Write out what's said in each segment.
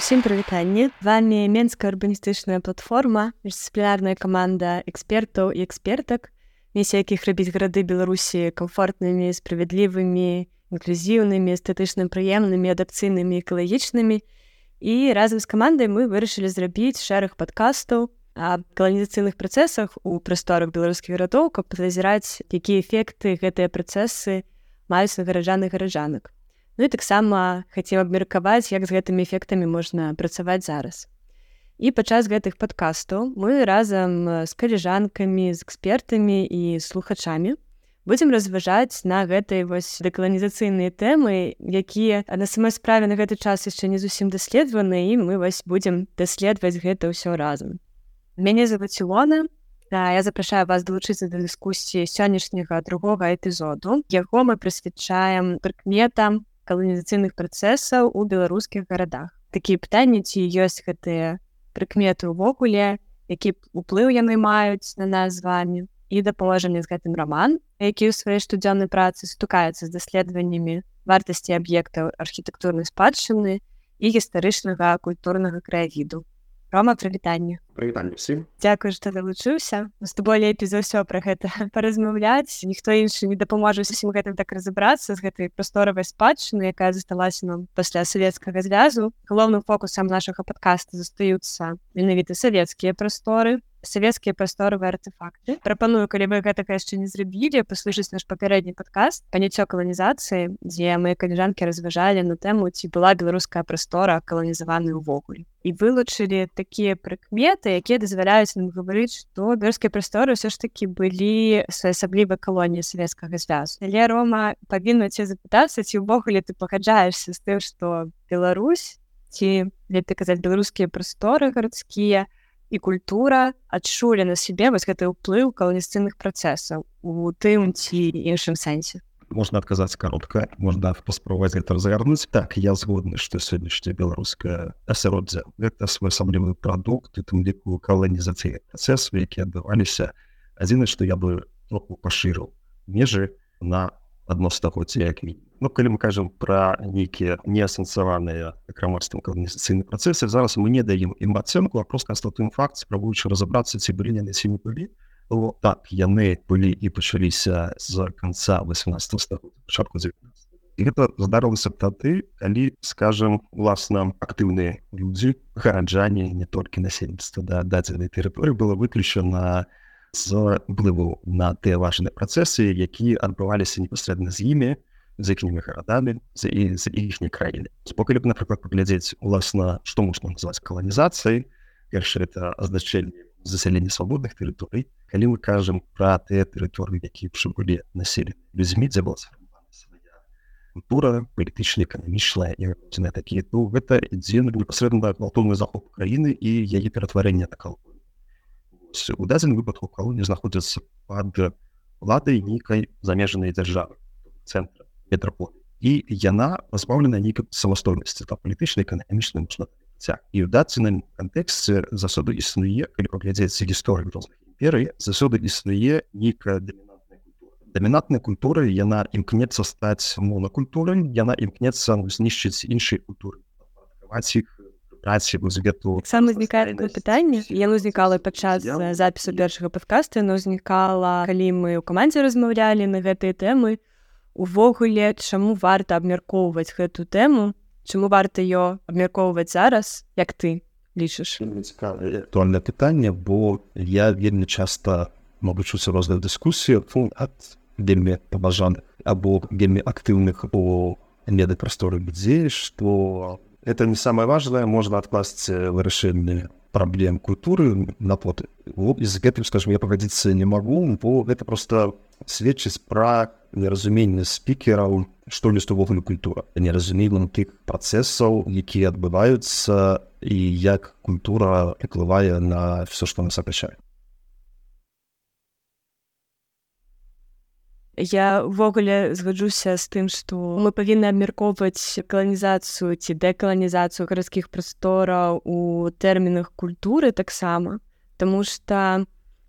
Усім прывітанне вами менская урбаністычная платформа дысцыплінарная каманда экспертаў і экспертак. Місія якіх рабіць гарады беларусі комфортнымі справядлівымі інклюзіўнымі эстэтычным прыемнымі адапцыйнымі экалагічнымі. І разам з камандай мы вырашылі зрабіць шэраг падкастаў аб каланізацыйных працэсах у прасторах беларускіх гарадоў каб пазіраць якія эфекты гэтыя працэсы маюць на гараджаны гараджанак Ну і таксама хацеў абмеркаваць як з гэтымі эфектамі можна працаваць зараз. І падчас гэтых падкастаў мы разам з каліжанкамі з экспертамі і слухачамі будзем разважаць на гэтай вось дэкаланізацыйныя тэмы якія на самой справе на гэты час яшчэ не зусім даследаваны і мы вось будзем даследаваць гэта ўсё разам. Мяне зовут Ілона да, я запрашаю вас далучыцца да дыскусіі сённяшняга другога эпізоду. Яго мы прысвячаем прыкметам каланізацыйных працэсаў у беларускіх гарадах такія пытанні ці ёсць гэтыя прыкметы ўвогуле які уплыў яны маюць на нас з вами. І дапаможанне з гэтым роман які ў сваёй штодзённай працы стукаецца з даследаваннямі вартасці аб'ектаў архітэктурнай спадчыны і гістарычнага культурнага краявіду рома прывітанне прывітанне всім. Дякую што далучыўся з тобой лепей за ўсё пра гэта паразмаўляць ніхто іншы не дапаможа усім гэтым так разабрацца з гэтай прасторавай спадчыны якая засталася нам пасля савецкага звязу галоўным фокусам нашага падкаста застаюцца менавіта савецкія прасторы савецкія прасторавыя артефакты. Прапаную калі вы гэтага яшчэ не зрабілі паслужыць наш папярэдні падкаст паняццё каланізацыі дзе мы каліжанкі разважалі на тэму ці была беларуская прастора каланізаваны ўвогуле і вылучылі такія прыкметы якія дазваляюць нам гаварыць што бэрскія прасторы ўсё ж такі былі своеасаблівай калоніі савецкага звязу але рома павінна ці запытацца ці ўвогуле ты пагаджаешся з тым што Беларусь ці лепей казаць беларускія прасторы гарадскія то і культура адчулі на сябе вось гэты ўплыў каланістынных працэсаў у тым ці іншым сэнсе можна адказаць каротка можна паспрабаваць гэта разгарнуць так я згодны што сённяшняя беларуская асяроддзя гэта своеасаблівы прадукт і тым ліку каланізацыі працэсу які адбываліся адзіна што я бы троху пашырыў межы на адностагоддзя як мінімум Ну, калі мы кажам пра нейкія неасэнсаваныя крамарствам каланізацыйны працэсы зараз мы не даем ім ацэнку а просто астатым факт спрабуючы разабрацца ці былі яны ці не былі то так яны былі і пачаліся з канца 18 пачатку 19 і гэта здарылася тады калі скажем уласна актыўныя людзі гараджане не толькі насельніцтва да дадзенай тэрыторыі было выключана з уплыву на тыя важныя працэсы якія адбываліся непасрэдна з імі з якімі гарадамі з з іхняй краіны спока б напрыклад паглядзець уласна што можна называць каланізацыяй перша это азначэнне засялення свабодных тэрыторый калі мы кажам пра тыя тэрыторыі якія былі населены людзьмі дзе была культура палітычна эканамічная і такія то гэта ідзе непасрэдна гвалтоўны захоп краіны і яе ператварэнне на кал у дадзеным выпадку калоні знаходзяцца пад уладай нейкай замежанай дзяржавы цэнтра метрополі і яна пазбаўлена нейкай самастойнасці та палітычна эканамічна можна і ў дацыным кантэксце засуду існуе калі паглядзецца гісторыю розных імперый засуды існуе нейкая дамінантная культура. Яна імкнецца стаць монакультурай яна імкнецца знішчыць іншай культуры сам узнікае пытанне яно ўзнікала падчас запісу першага падкаста яно ўзнікала калі мы ў камандзе размаўлялі на гэтыя тэмы увогуле чаму варта абмяркоўваць гэту тэму чаму варта ее абмяркоўваць зараз як ты лічыш? Актуальнае пытанне бо я вельмі часта мабычуся розных дыскусію ад вельмі пабажаны або вельмі актыўных у меды прасторы дзе што. Это не самае важнае можна адкласці вырашэнне праблем культуры на поты з гэтым скажем я пагадзіцца не магу бо гэта просто сведчыць пра неразуменне спікераў што ёсць увогуле культура. Неразумелым тых працэсаў якія адбываюцца і як культура уплывае на все што нас апячае Я ўвогуле згаджуся з тым, што мы павінны абмяркоўваць каланізацыю ці дэкаланізацыю гарадскіх прастораў у тэрмінах культуры таксама, Таму што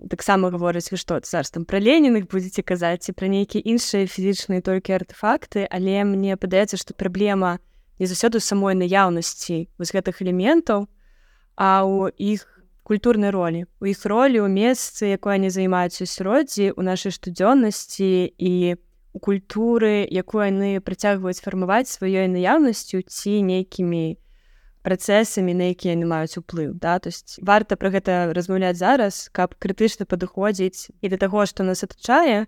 таксама гавораць вы што зараз там пра леніных будзеце казаць ці пра нейкія іншыя фізічныя толькі артефакты але мне падаецца што праблема не заўсёды самой наяўнасці вось гэтых элементаў а ў іх культурнай ролі у іх ролі ў месцы якое они займаюць у сроддзі у нашай штодзённасці і у культуры якую яны працягваюць фармаваць сваёй наяўнасцю ці нейкімі працэсамі на якія яны маюць уплыў да. То есть варта пра гэта размаўляць зараз каб крытычна падыходзіць і да таго што нас атачае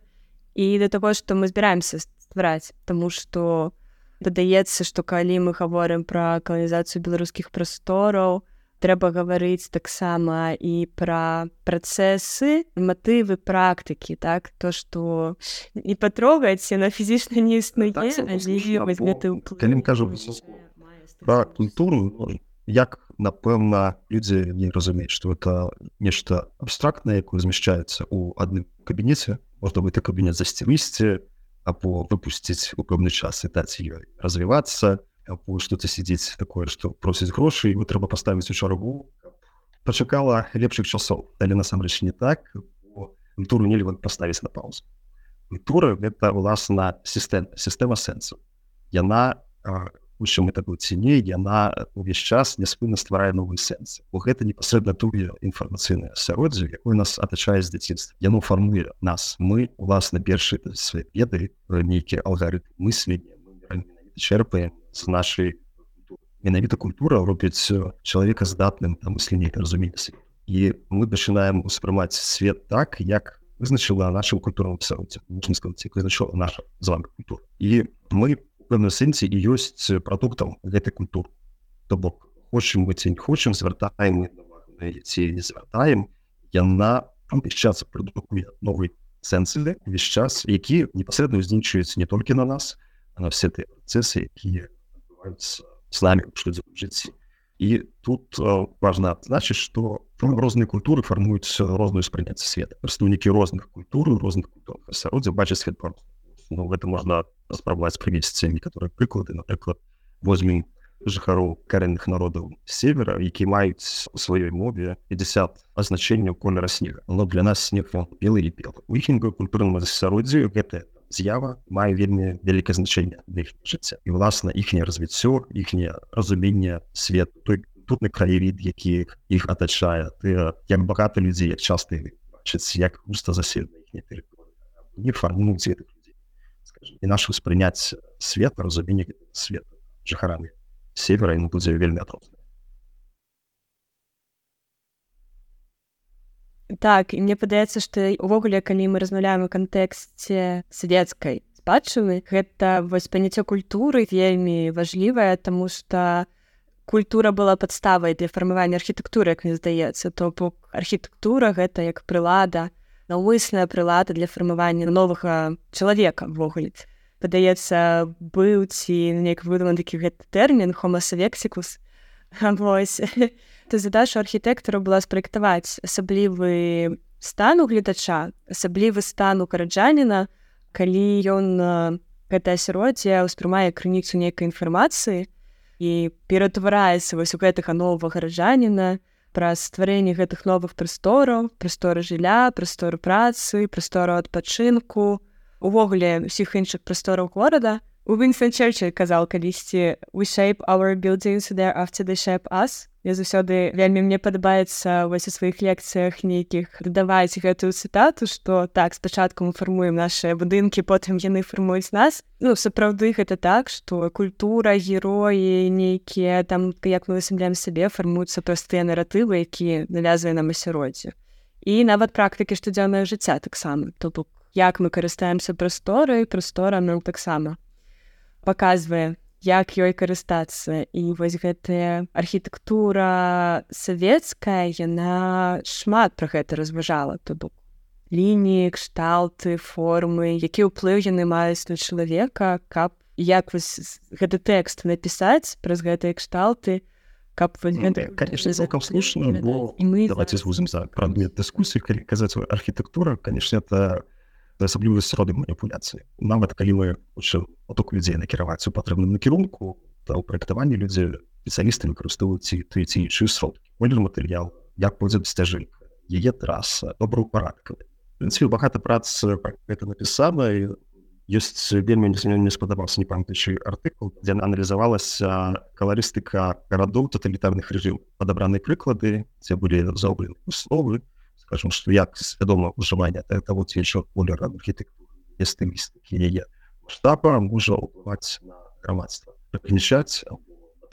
і да таго што мы збіраемся ствараць. Таму што дадаецца што калі мы гаворым пра каланізацыю беларускіх прастораў трэба гаварыць таксама і пра працэсы матывы практыкі так? То што не патрогаць на фізічна не існуе калі кажу пра культуру як напэўна людзі не разумеюць што это нешта абстрактнае якое размяшчаецца ў адным кабінеце можна бы ты кабінет засцівысці або выпусціць у пэўны час і даць ёй развівацца або что-то сидзець такое што просіць грошы вы трэба паставіць у чаргу пачакала лепшых часоў але насамрэч не так культуру нельга паставіць на паузу. Культура гэта ўласна сістэма сістэма сэнсу яна чым это быў ціней яна увесь час няспынна стварае новы сэнс бо гэта непасрэдна тое інфармацыйнае асяроддзе якое нас атачае з дзяцінства. Яно фармуе нас. Мы уласна першы свае веды нейкія алгарыт мыслення чэрпаем з нашай менавіта культура робіць чалавека здатным там мысленне разумець і мы пачынаем успрымаць свет так як вызначыла нашым культурным сяроддзе можна сказаць вызначыла наша з вами культура. І мы пэўным сэнсе і ёсць прадуктам гэтай культуры. То бок хочам мы ці не хочам звяртаем ці не звяртаем яна час прадукуе новый сэнсы увесь час які непасрэдна ўзнічваюць не толькі на нас а на все тыя працэсы якія с нами жыцці і тут важна значыць што розныя культуры фармуюць розную спрыняцце света. Прадстаўнікі розных культур розных культурах асяроддзя бачаць свет просто ну, гэта можна спрабаваць прывесці некаторыя прыклады напрыклад возьмем жыхароў карэнных народаў севера які маюць у сваёй мове 50 азначэнняў колера снега. Но для нас снег белы і пел у іхнім культурным асяроддзі гэта з'ява мае вельмі вялікае значэнне для іх жыцця. І власна іхняе развіццё іхняе разуменне свету той тутны краявід які іх атачае. Ты як багата людзей як часта бачыць як густа заседна не фармуюць гэтых і наш успрыняць свет разуменне свет жыхарамі севера ім будзе вельмі атросна так і мне падаецца што увогуле калі мы размаўляем у кантэксце савецкай спадчыны гэта вось паняцце культуры вельмі важлівая таму што культура была падставай для фармавання архітэктуры як мне здаецца то бок архітэктура гэта як прылада наўмысная прылада для фармавання новага чалавека ввогуле падаецца быў ці неяк выдуман такі гэты тэрмін хомасавексікус вось то задача архітэктара была спраектаваць асаблівы стан у гледача асаблівы стан у караджаніна калі ён гэта асяроддзе ўспрымае крыніцу нейкай інфармацыі і ператвараецца вось у гэтага новага гараджаніна праз стварэнне гэтых новых прастораў прасторы жылля прасторы працы прастору адпачынку увогуле усіх іншых прастораў горада у Вінстон Чэрчы казал калісьці we shape our buildings there after they shape us Я заўсёды вельмі мне падабаецца вось у сваіх лекцыях нейкіх дадаваць гэтую цытату што так спачатку мы фармуем наши будынкі потым яны фармуюць нас ну сапраўды гэта так што культура героі нейкія там як мы высымляем сабе фармуюцца простыя наратывы якія навязвае нам асяроддзе і нават практыкі штодзённае жыцця таксама то бок як мы карыстаемся прасторай прастора нам таксама паказвае як ёй карыстацца. І вось гэтая архітэктура савецкая яна шмат пра гэта разважала. То бок лініі кшталты формы які ўплыў яны маюць на чалавека каб як вось гэты тэкст напісаць праз гэтыя кшталты каб ну, конечно цалкам слушна мы давайте звузім за прадмет дыскусіі калі казаць архітэктура конечно это асаблівасць роды маніпуляцыі нават калі мы поток людзей накіраваць у патрэбным накірунку то ў праектаванні людзі спецыялісты выкарыстоўваюць тыя ці іншыя сродкі колер матэрыял як будзе сцяжынка яе траса добрую парадка прынцыпе багата прац это напісана і ёсць вельмі не спадабаўся не памятаючы артыкул дзе аналізавалася каларыстыка гарадоў тоталітарных рэжым падабраны прыклады дзе былі заўблены условы скажем что як свядома ўжывання того еще колера архітэктуры стылістыкі яе штаба можа ўплываць на грамадства прыкнічаць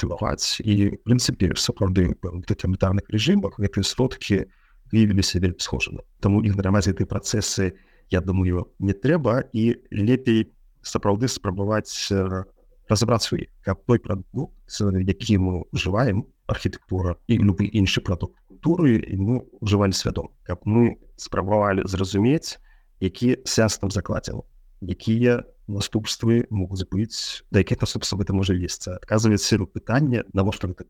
тылаваць і прынцыпе сапраўды тоталітарных рэжымах гэтыя сродкі выявіліся вельмі схожаны таму ігнараваць гэты працэсы я думаю не трэба і лепей сапраўды спрабаваць разабраць свой каб той прадукт які мы ўжываем архітэктура і любы іншы прадукт культуры і мы ўжывалі свядом каб мы спрабавалі зразумець які сэнс там закладзеў якія наступствы могуць быць да якіх наступства гэта можа весці адказваць серу пытання навошта гэта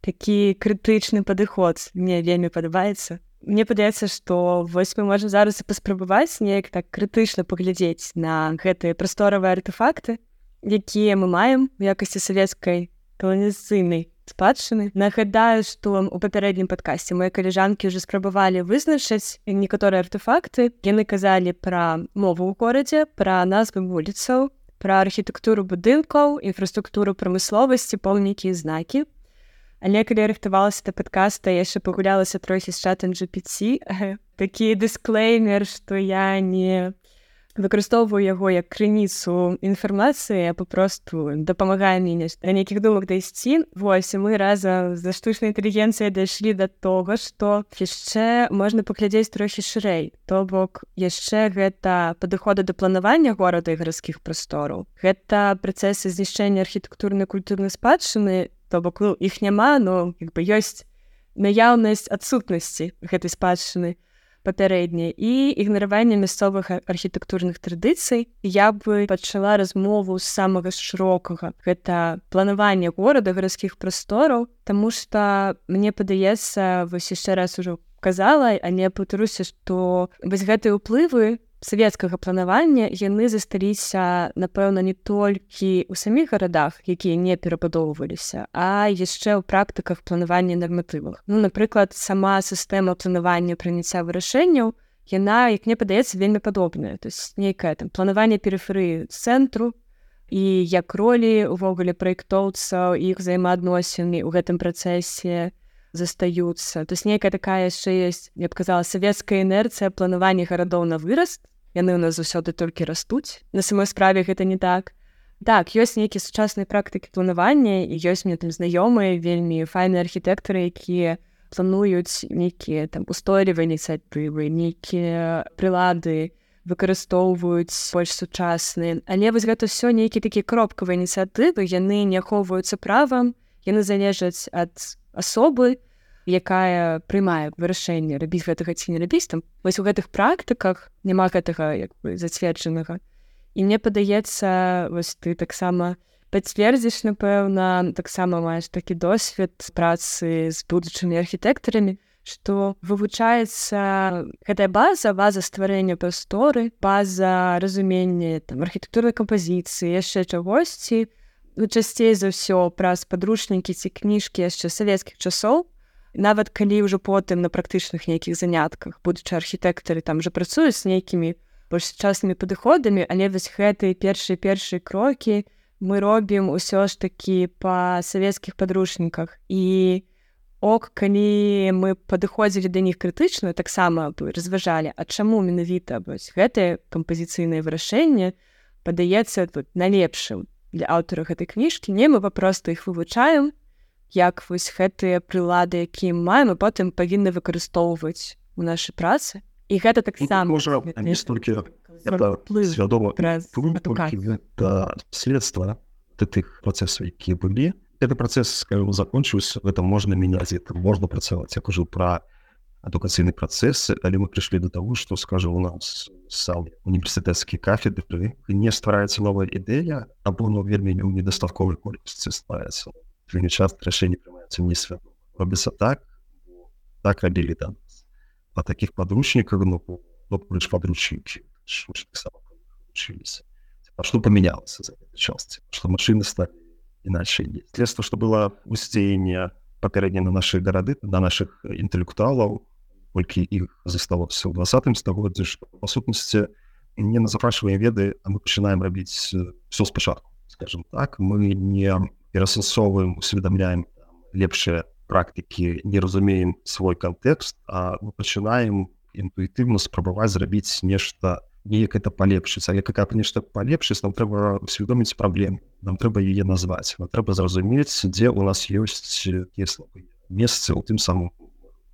такі крытычны падыход мне вельмі падабаецца Мне падаецца што вось мы можам зараз і паспрабаваць неяк так крытычна паглядзець на гэтыя прасторавыя артефакты якія мы маем у якасці савецкай каланізацыйнай спадчыны нагадаю што у папярэднім падкасці мои каліжанкі уже спрабавалі вызначыць некаторыя артефакты яны казалі пра мову ў горадзе пра назвы вуліцаў пра архітэктуру будынкаў інфраструктуру прамысловасці помнікі і знакі але калі рыхтавалася да падкаста яшчэ пагулялася трохі з чатам GPT такі дысклеймер што я не выкарыстоўваю яго як крыніцу інфармацыі папросту дапамагае мне на нейкіх думак дайсці. Вось мы разам за штучнай інтэлігенцыяй дайшлі да того што яшчэ можна паглядзець трохі шырэй. То бок яшчэ гэта падыходы да планавання горада і гарадскіх прастораў. Гэта працэсы знішчэння архітэктурнай культурнай спадчыны. То бок ну, іх няма но як бы ёсць наяўнасць адсутнасці гэтай спадчыны папярэдняй і ігнараванне мясцовых архітэктурных традыцый. Я бы пачала размову з самага шырокага. Гэта планаванне горада гарадскіх прастораў Таму что мне падаецца вось яшчэ раз ужо казала а не паўтаруся што вось гэтыя ўплывы савецкага планавання яны засталіся напэўна не толькі ў саміх гарадах якія не перабудоўваліся а яшчэ ў практыках планавання нарматывах ну напрыклад сама сістэма планавання прыняцця вырашэнняў яна як мне падаецца вельмі падобная. То есть нейкае там планаванне перыферыі цэнтру і як ролі увогуле праектоўцаў іх взаемаадносіны ў гэтым працэсе застаюцца. То есть нейкая такая яшчэ есть я б казала савецкая інерцыя планавання гарадоў на выраст яны ў нас заўсёды толькі растуць на самой справе гэта не так. Так ёсць нейкія сучасныя практыкі планавання і ёсць мне там знаёмыя вельмі файныя архітэктары якія плануюць нейкія там устойлівыя ініцыятывы нейкія прылады выкарыстоўваюць больш сучасныя але вось гэта ўсё нейкі такі кропкавыя ініцыятывы яны не ахоўваюцца правам яны залежаць ад асобы якая прымае вырашэнне рабіць гэтага ці не рабіць там вось у гэтых практыках няма гэтага як бы зацверджанага. І мне падаецца вось ты таксама пацвердзіш напэўна таксама маеш такі досвед працы з будучымі архітэктарамі што вывучаецца гэтая база база стварэння прасторы база разумення там архітэктурнай кампазіцыі яшчэ чагосьці. Ну, часцей за ўсё праз падручнікі ці кніжкі яшчэ савецкіх часоў нават калі ўжо потым на практычных нейкіх занятках будучы архітэктары там жа працуюць з нейкімі больш сучаснымі падыходамі але вось гэтыя першыя першыя крокі мы робім усё ж такі па савецкіх падручніках. І ок калі мы падыходзілі да них крытычна таксама бы разважалі а чаму менавіта вось гэтае кампазіцыйнае вырашэнне падаецца тут налепшым для аўтара гэтай кніжкі. Не мы папросту іх вывучаем як вось гэтыя прылады якія маем і потым павінны выкарыстоўваць у нашай працы. І гэта таксама следства тых працэсаў якія былі. Это працэс закончыўся гэта можна мяняць это можна працаваць. Як ужо пра адукацыйны працэс але мы прыйшлі до того что скажа у нас сам універсітэцкія кафедры не ствараецца новая ідэя або ну вельмі ў недастатковай колькасці стваецца вельмі часто рашэнне прымаецца не свят робіцца так так рабілі там па таких подручніках ну лишь подручнікі что памянялася за части что машины стали иначе следство что было усцеяние папярэдне на наши гарады на наших інтэлектуалаў колькі іх засталося ў двадцатым стагоддзі што па сутнасці не на запрашваем веды а мы пачынаем рабіць все спачатку скажем так мы не перасэнсовым усведамляем лепшыя практыкі не разумеем свой кантэкст а мы пачынаем інтуітыўна спрабаваць зрабіць нешта неяк это палепшыць але какая нешта палепшыць нам трэба усведоміць праблем нам трэба яе назваць нам трэба зразумець дзе у нас ёсць месцы у тым самым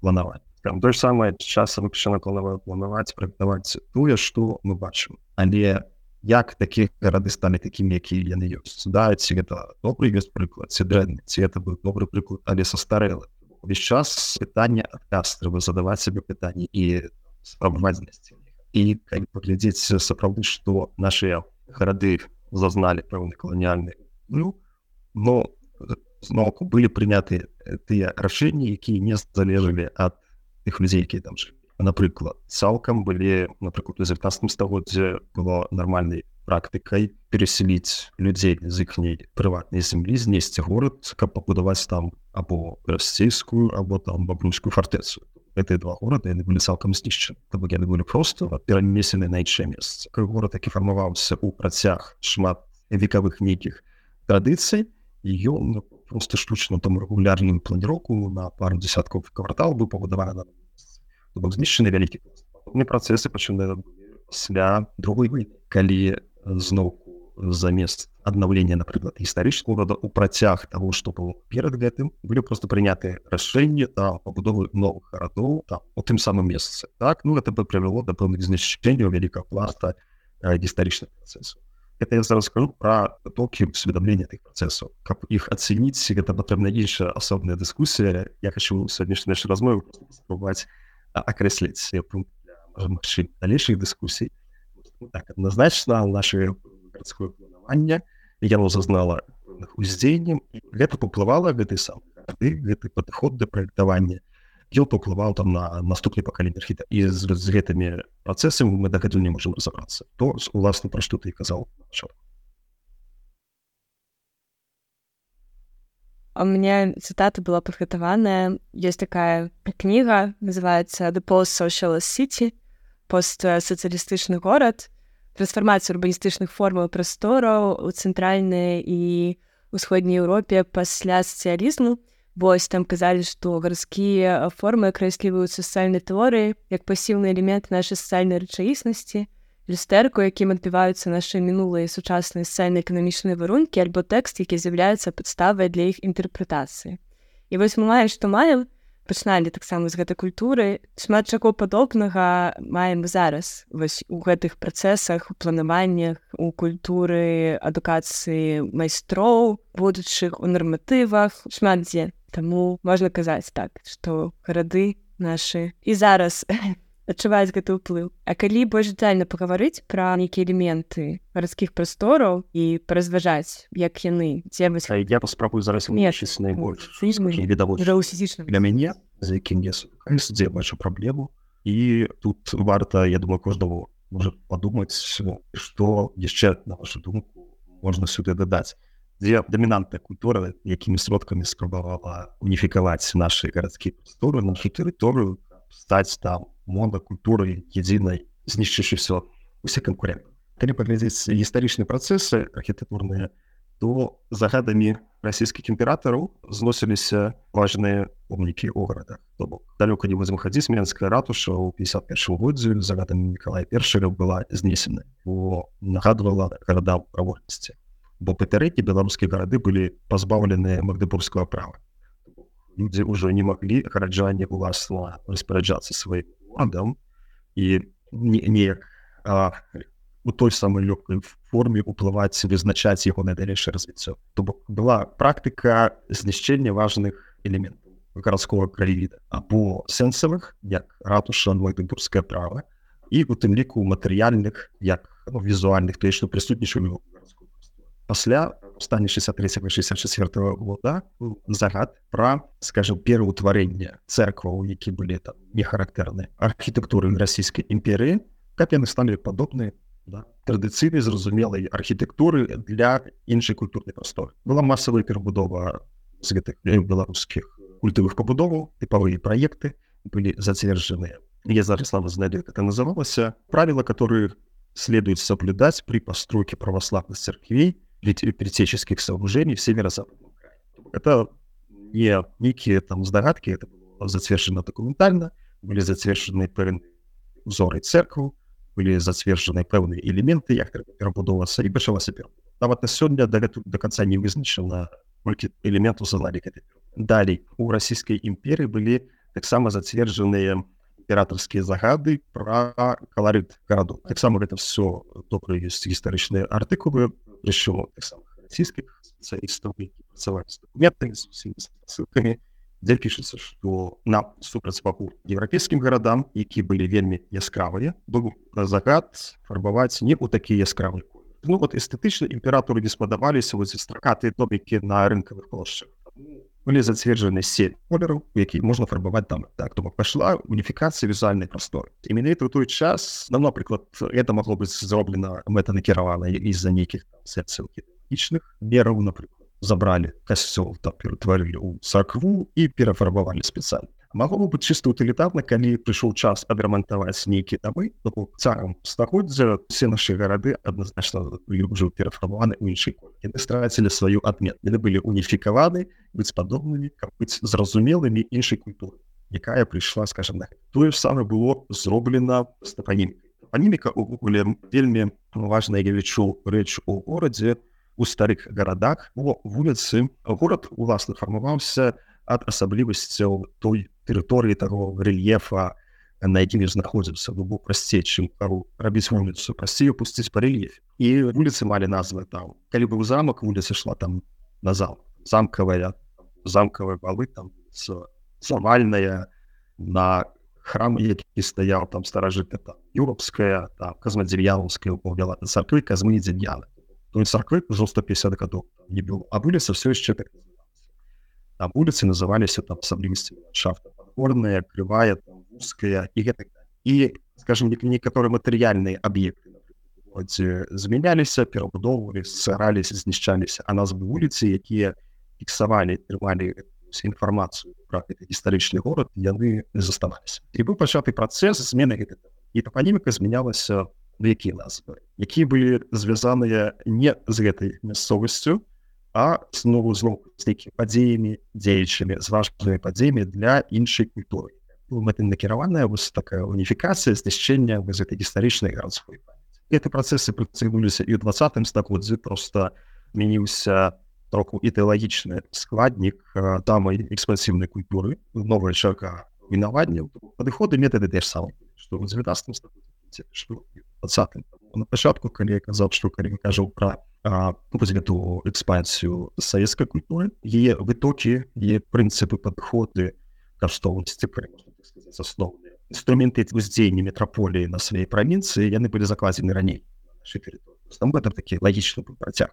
планаваць там то же самае часам пачына планаваць праектаваць тое што мы бачым але як такія гарады сталі такімі якія яны ёсць? Да ці гэта добры ёсць прыклад ці дрэнны ці это быў добры прыклад але састарэлы. Увесь час пытанне адказ трэба задаваць сабе пытанні і спрабаваць знайсці і паглядзець сапраўды што нашыя гарады зазналі пэўны каланіяльны ну но зноўку былі прыняты тыя рашэнні якія не залежалі ад тых людзей якія там жылі напрыклад цалкам былі напрыклад у 19 стагоддзе было нармальнай практыкай переселіць людзей з іхняй прыватнай зямлі знесці горад каб пабудаваць там або расійскую або там бабрунскую фартэцу гэтыя два горады яны былі цалкам знішчаны. То бок яны былі просто перанесены на іншае месца. Горад такі фармаваўся ў працяг шмат векавых нейкіх традыцый ён ну, просто штучна там рэгулярным планіроку на пару десяткаў квартал быў пабудаваны бок знішчаны вялікі працэсы пачынаюць пасля другой войны калі зноўку замест аднаўлення напрыклад гістарычных урада у працяг того что было перад гэтым былі просто прыняты рашэнні да пабудовы новых гарадоў там у тым самым месцы так ну это бы прывяло да пэўных знішчэнняў вялікага пласта гістарычных працэсаў это я зараз скажу про токі усведамлення тых працэсаў каб іх ацэніць гэта патрэбна іншая асобная дыскусія я хочу сённяшні наш размову спрабаваць акрэсліць пункт далейшых дыскусій так адназначна наши гарадское планаванне яно зазнала уздзеяннем гэта паўплывала гэты сам гэты падыход да праектавання ён паўплываў там на наступны пакалень архіта і з, з гэтымі працэсамі мы дагэтуль не можемм разабрацца то уласна пра што ты казаў у меня цитата была падгатаваная есть такая кніга называется the post social city постсацыялістычны горад трансфармацыю урбаністычных формаў прастораў у цэнтральнай і ўсходняй Еўропе пасля сацыялізму вось там казалі што гарадскія формы акрэсліваюць сацыяльнай творы як пасіўны элемент нашай сацыяльнай рэчаіснасці люстэрку якім адбіваюцца нашы мінулыя сучасныя сацыяльна-эканамічныя варункі альбо тэкст які з'яўляюцца падставай для іх інтэрпрэтацыі. І вось мы маем што маем пачыналі таксама з гэтай культуры. Шмат чаго падобнага маем зараз вось у гэтых працэсах у планаваннях у культуры адукацыі майстроў будучых у нарматывах. Шмат дзе. Таму можна казаць так што гарады нашы. І зараз адчуваюць гэты ўплыў А калі больш дэтальна пагаварыць пра нейкія элементы гарадскіх прастораў і паразважаць як яны дзе вось я паспрабую зараз месяц найбольш для мяне за якім дзе бачу праблему і тут варта я думаю кожнаму можа падумаць што яшчэ на вашу думку можна сюды дадаць дзе дамінантная культура якімі сродкамі спрабавала уніфікаваць нашы гарадскія прасторы нашу тэрыторыю стаць там монокультуры единой знішчышы все усе конкуренты. Калі паглядзець гістарычныя працэсы архітэктурныя то загадамі расійскіх імператараў зносіліся важныя помнікі у гарадах далёка не будзем хадзіць менская ратуша ў 51 годзе загадамі Миколая першага была знесена бо нагадвала гарадам правольнасці бо папярэдні беларускія гарады былі пазбаўленыя магдыбургского права людзі ўжо не маглі гараджанне уласна распараджацца сваім ладам і неяк у той самой лёгкай форме уплываць вызначаць яго на далейшае развіццё то была практыка знішчэння важных элементаў гарадского краевіда або сэнсавых як ратуша магдыбургскае права і у тым ліку матэрыяльных як ну, візуальных то што прысутнічалі пасля стане 63 64 года загад пра скажем пераўтварэнне церкваў які былі там не характэрны архітэктуры расійскай імперыі каб яны сталі падобныя да? традыцыйнай зразумелай архітэктуры для іншай культурнай прасторы была масавая перабудова з гэтых беларускіх культавых пабудоваў тыпавыя праекты были затвержаны. Я зараз слава знаю, как это называлось. Правила, которые следует соблюдать при постройке православных церквей, предтеческих сооружений в северо-западном крае. Это не некие там здогадки, это было затвержено документально, были затвержаны певні узори церкву, были затвержаны певні элементы, як треба перебудовуватися, і почалася перебудова. Навіть на сьогодні до, до конца не визначено, скільки элементов заладі к Далее, у Российской империи были так само затверженные императорские загады про колорит городов. Так само это все добрые есть историчные артикулы, причем так самых российских специалистов, которые працевали с документами, с всеми ссылками, где пишется, что на супрацьбаку европейским городам, які были вельмі яскравыя, был загад фарбаваць не у такие яскравыя Ну вот эстетычна імператору не спадаваліся вот стракатыя домікі на рынкавых плошчах были зацверджены сеть колераў які можна фарбаваць там. Так то пошла уніфікацыя візуальнай прасторы і менавіта ў той час нам напрыклад это могло быць зроблена мэтанакіравана з-за нейкіх сэнсаўічных мераў напрыклад забралі касцёл там ператварылі ў царкву і перафарбавалі спецыяльна Магло быць чыста утылітарна, калі прыйшоў час адрамантаваць нейкі дамы, царам стагоддзя все нашы гарады адназначна ўжо перафармаваны ў іншай коль. Яны страцілі сваю адмет. Яны былі уніфікаваны, быць падобнымі, каб быць зразумелымі іншай культуры, якая прыйшла скажем на тое ж самае было зроблена з тапанімкай. Тапаніміка увогуле вельмі важная я лічу рэч у горадзе у старых гарадах о вуліцы горад уласна фармаваўся асаблівасцяў той тэрыторыі таго рэльефа на якім знаходзімся бо прасцей чым рабіць вуліцу прасцей пусціць па рэльефе і вуліцы малі назвы там. Калі быў замак вуліца шла там на зал замкавая замкавая балы там завальная на храм які стаяў там старажыта там юрапская там казмадзельяўская упаўляла царквы казмы дзеяны царквы ўжо 150 гадоў не было а вуліца все яшчэ так там улицы называліся там асаблівасці ландшафта горная крывая там, узкая і гэтак і скажем некаторыя матэрыяльныя аб'екты змяняліся перабудоўвалі сцараліся знішчаліся а назвы вуліцы якія фіксавалі трымалі інфармацыю про гістарычны горад яны заставаліся і быў пачаты працэс змены і тапаніміка змянялася на якія назвы? Якія былі звязаныя не з гэтай мясцовасцю а знову зноў з нейкімі падзеямі дзеячымі з важнымі падзеямі для іншай культуры мэты накіраваная вось такая уніфікацыя знішчэння без гэтай гістарычнай гарадской гэты працэсы працягнуліся і ў двадцатым стагоддзі просто змяніўся троху ідэалагічны складнік тамай экспансіўнай культуры новая чарка вінаванняў падыходы метады те ж самы што ў 19 што 20 на пачатку калі я казаў што калі кажу пра эту экспансію савецкай культуры. Яе вытокі е прынцыпы падыходы каштоўнасці асноўныя інструменты уздзеяння метраполіі на сваёй правінцыі яны былі закладзены раней там гэта такі лагічны працяг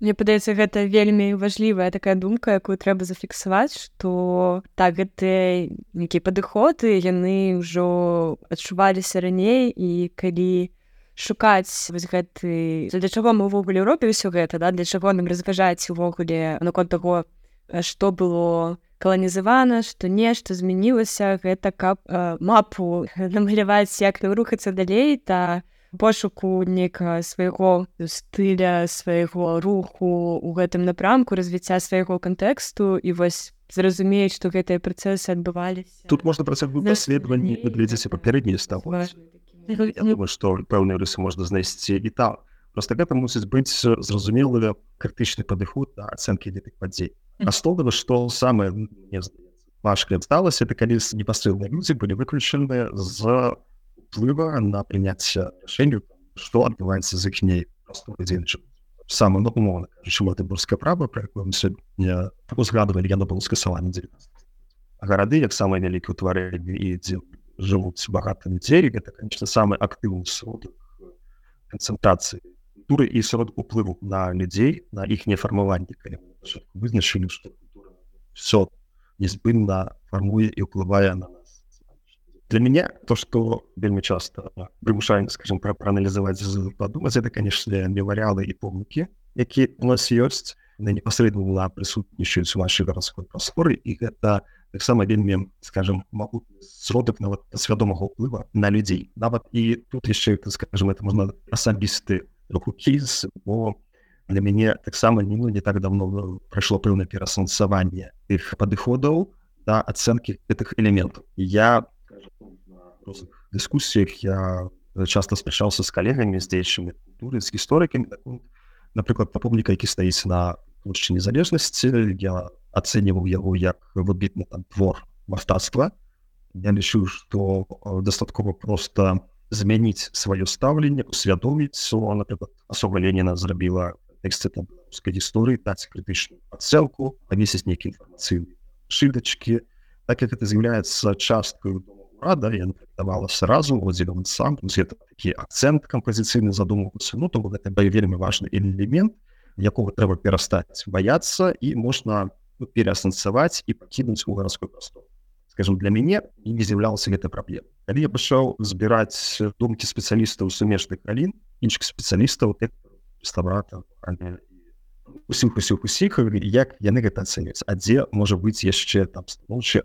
Мне падаецца гэта вельмі важлівая такая думка якую трэба зафіксаваць што так гэты нейкія падыходы яны ўжо адчуваліся раней і калі шукаць вось гэты для чаго мы ўвогуле Еўропе ўсё гэта да для чаго нам разважаць увогуле наконт таго што было каланізавана што нешта змянілася гэта каб э, мапу намаляваць як нам рухацца далей та пошуку нейкага свайго стыля свайго руху у гэтым напрамку развіцця свайго кантэксту і вось зразумеюць што гэтыя працэсы адбываліся тут можна працягваць даследаванні глядзеце папярэднія стаў што пэўныя рысы можна знайсці і там просто гэта мусіць быць зразумелы крытычны падыход да ацэнкі гэтых падзей. Аснована што самае важкае сталася это калі непасрэдныя людзі былі выключаныя з уплыва на прыняцце рашэнню што адбываецца з іх ней самы ну, умоўна чым это бурская права пра якую сёння узгадывалі яно было скасаванне 19 гарады як самыя вялікія ўтварэнні і дзе жывуць багата людзей гэта конечно самы актыўны сродак канцэнтрацыі туры і срод уплыву на людзей на іх нефармаванне вызначылі што все незбынна фармуе і ўплывае на для меня то что вельмі часто прымушаем скажем про проаналізаваць подумать это конечно мемориалы і помнікі які у нас ёсць на непасрэдна прысутнічаюць у вашай гарадской прасторы і гэта таксама вельмі скажем могу сродак нават свядомага ўплыва на людзей нават і тут яшчэ скажем это можна асабісты рухукіз бо для мяне таксама не ну, не так давно прайшло пэўнае перасэнсаванне іх падыходаў да ацэнкі гэтых элементаў я дыскусіях я часто спрачаўся з калегамі з дзеячымі культуры з гісторыкамі напрыклад па помніка які стаіць на плошчы незалежнасці я ацэньваў яго як выбітны там твор мастацтва я лічу што дастаткова просто змяніць сваё стаўленне усвядоміць напрыклад асоба Леніна зрабіла тэксты там беларускай гісторыі даць крытычную ацэлку павесіць нейкі інфармацыйны шыльдачкі так як это з'яўляецца часткаю рада я давала сразу владзелем сам такі акцент кампазіцыйны задумваўся ну то гэта вельмі важны элемент якога трэба перастаць баяцца і можна ну, переасэнсаваць і пакінуць у гарадской прасторы скажем для мяне і не з'яўлялася гэта праблем калі я пачаў збіраць думкі спецыялістаў сумежных галін іншых спецыялістаў ставрата усіх усіх усіх як яны гэта ацэнюць а дзе можа быць яшчэ там станоўчы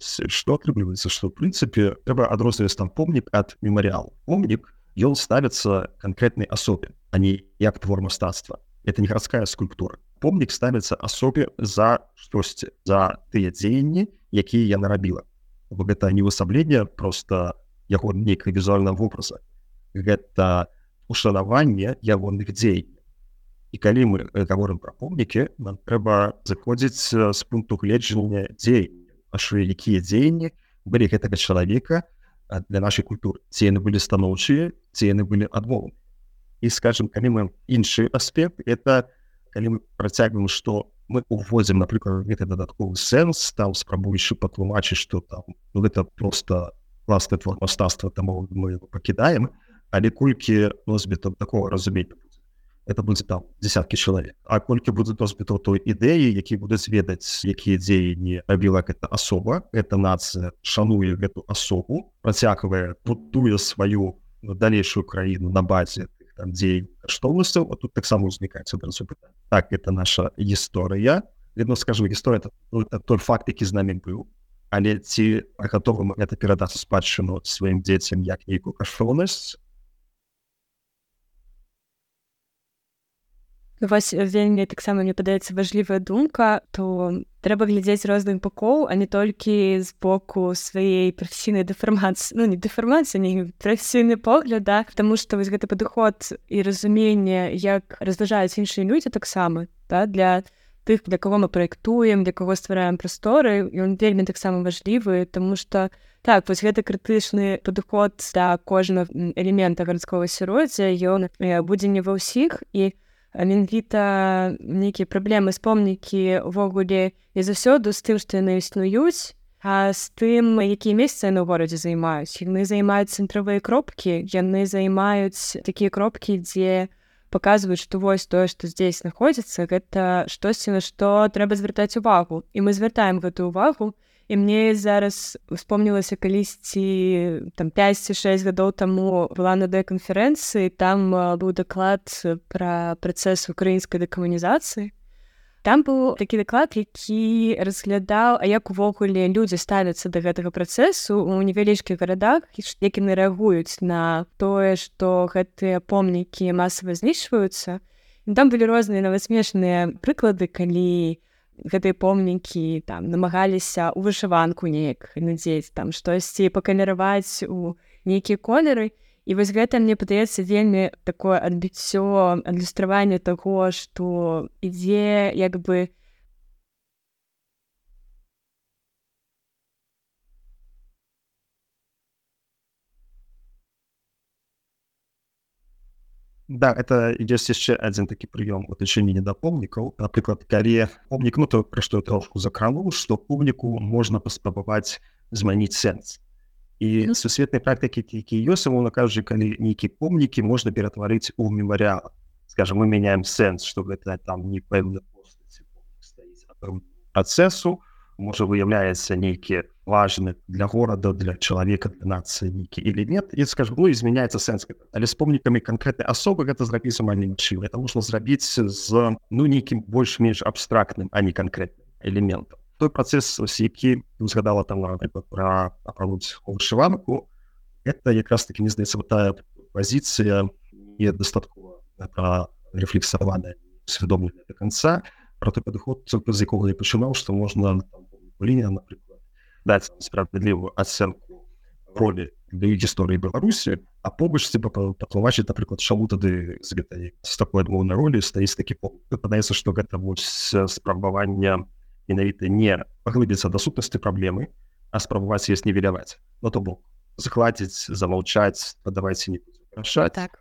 что атрымліваецца что в прынцыпе трэба адрозніваць там помнік ад мемарыал помнік ён ставіцца канкрэтнай асобе а не як твор мастацтва это не гарадская скульптура помнік ставіцца асобе за штосьці за тыя дзеянні якія я нарабіла бо гэта не высабленне просто яго нейкай візуальна вобраза гэта ушанаванне ягоных дзеянняў і калі мы говорим про помнікі нам трэба заходзіць з пункту гледжання дзеяння аж якія дзеянні былі гэтага чалавека для нашай культуры. Ці яны былі станоўчыя ці яны былі адмовы і скажем калі мы іншы аспект это калі мы працягваем што мы уводзім напрыклад гэта дадатковы сэнс там спрабуючы патлумачыць што там ну, гэта просто класны твор мастацтва таму мы пакідаем але колькі носьбітам такого разумення это будзе там десяткі чалавек А колькі будзе носьбітаў той ідэі які будуць ведаць якія дзеянні рабіла гэта асоба это нацыя шануе гэту асобу працягвае будуе сваю далейшую краіну на базе там дзеянь каштоўнасцяў а тут таксама узнікаецца адразу пытанне. Так это наша гісторыя. Відно скажу гісторыя ну, той факт які з намі быў. Але ці гатовы гэта перадаць спадчыну сваім дзецям як нейкую каштоўнасць вас вельмі таксама мне падаецца важлівая думка то трэба глядзець розных бакоў а не толькі з боку сваёй прафесійнай дэфармацыі. Ну не дэфармацыя не прафесійны погляд да. Потому что вось гэты падыход і разуменне як разважаюць іншыя людзі таксама да для тых для кого мы праектуем для кого ствараем прасторы ён вельмі таксама важлівы тому что так вось гэта крытычны падыход да кожнага элемента гарадского асяроддзя ён э, будзе не ва ўсіх і у менавіта нейкія праблемы з помнікі увогуле і заўсёды з тым што яны існуюць а з тым якія месцы ў горадзе займаюць яны займаюць цэнтравыя кропкі яны займаюць такія кропкі дзе паказваюць што вось тое што здесь знаходзіцца гэта штосьці на што трэба звяртаць увагу. І мы звяртаем гэтую увагу. і мне зараз успомнілася калісьці там 5-6 гадоў таму была на дэканферэнцыі там быў даклад пра працэс украінскай дэкамунізацыі там быў такі даклад які разглядаў а як увогуле людзі ставяцца да гэтага працэсу у невялічкіх гарадах як яны рэагуюць на тое што гэтыя помнікі масава знішваюцца. Там былі розныя нават смешныя прыклады калі у гэтыя помнікі там намагаліся ў вышыванку неяк надзець там штосьці пакалераваць у нейкія колеры. І вось гэта мне падаецца вельмі такое адбіццё адлюстраванне таго што ідзе як бы Да это ёсць яшчэ адзін такі прыём у тычынні да помнікаў напрыклад калі помнік ну то пра што трошку закрануў што помніку можна паспрабаваць змяніць сэнс і сусветнай практыкі які ёсць на кажучы калі нейкі помнікі можна ператварыць у мемарыал скажем мы мяняем сэнс што гэта там не пэўна працэсу можа выяўляецца нейкі важны для горада для чалавека для нацыі нейкі или нет. І скажем ну изменяется сэнс але з помнікамі канкрэтнай асобы гэта зрабіць амаль немагчыма это можна зрабіць з ну нейкім больш-менш абстрактным а не канкрэтным элементам той працэс які узгадала там пра апрануць вышыванку это якраз таки не здаецца вот тая пазіцыя недастаткова рефлексаваная свядомлена до конца. Про той падыход з якога я пачынаў што можна лінія напрыклад даць справядлівую ацэнку ролі для гісторыі беларусі а побач патлумачыць напрыклад чаму тады з гэтай з такой адмоўнай ролі стаіць такі падаецца што гэта вось спрабавання менавіта не паглыбіцца да сутнасці праблемы а спрабаваць есть нівеляваць но то бок захладзіць замаўчаць падавайце не рашаць так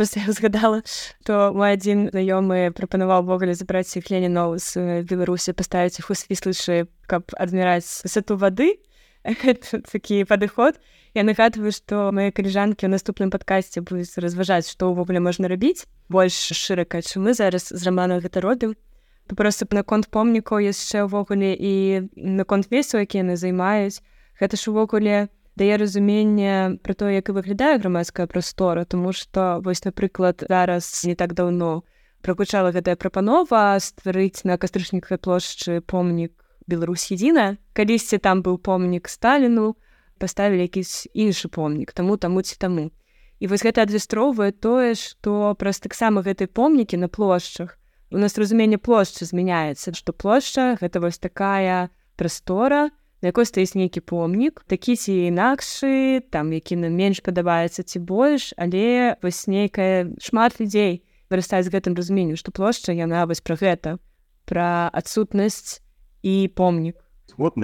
просто я згадала то мой адзін знаёмы прапанаваў ввогуле забраць іх ленінаў з беларусі паставіць іх у свіслышы каб адміраць высоту вады такі падыход я нагадваю што мае каліжанкі ў наступным падкасці будуць разважаць што ўвогуле можна рабіць больш шырака чым мы зараз з рамана гэта робім просто наконт помнікаў яшчэ ўвогуле і наконт месу які яны займаюць гэта ж увогуле у дае разуменне про то як і выглядае грамадская прастора тому что вось напрыклад зараз не так давно прагучала гэтая прапанова стварыць на кастрычнікавай плошчы помнік Беларусь едина калісьці там быў помнік сталіну паставілі якісь іншы помнік таму таму ці таму і вось гэта адлюстроўвае тое што праз таксама гэтай помнікі на плошчах у нас разуменне плошчы змяняецца што плошча гэта вось такая прастора на якой стаіць нейкі помнік такі ці інакшы там які нам менш падабаецца ці больш але вось нейкая шмат людзей вырастаюць з гэтым разуменню што плошча яна вось пра гэта пра адсутнасць і помнік. Вот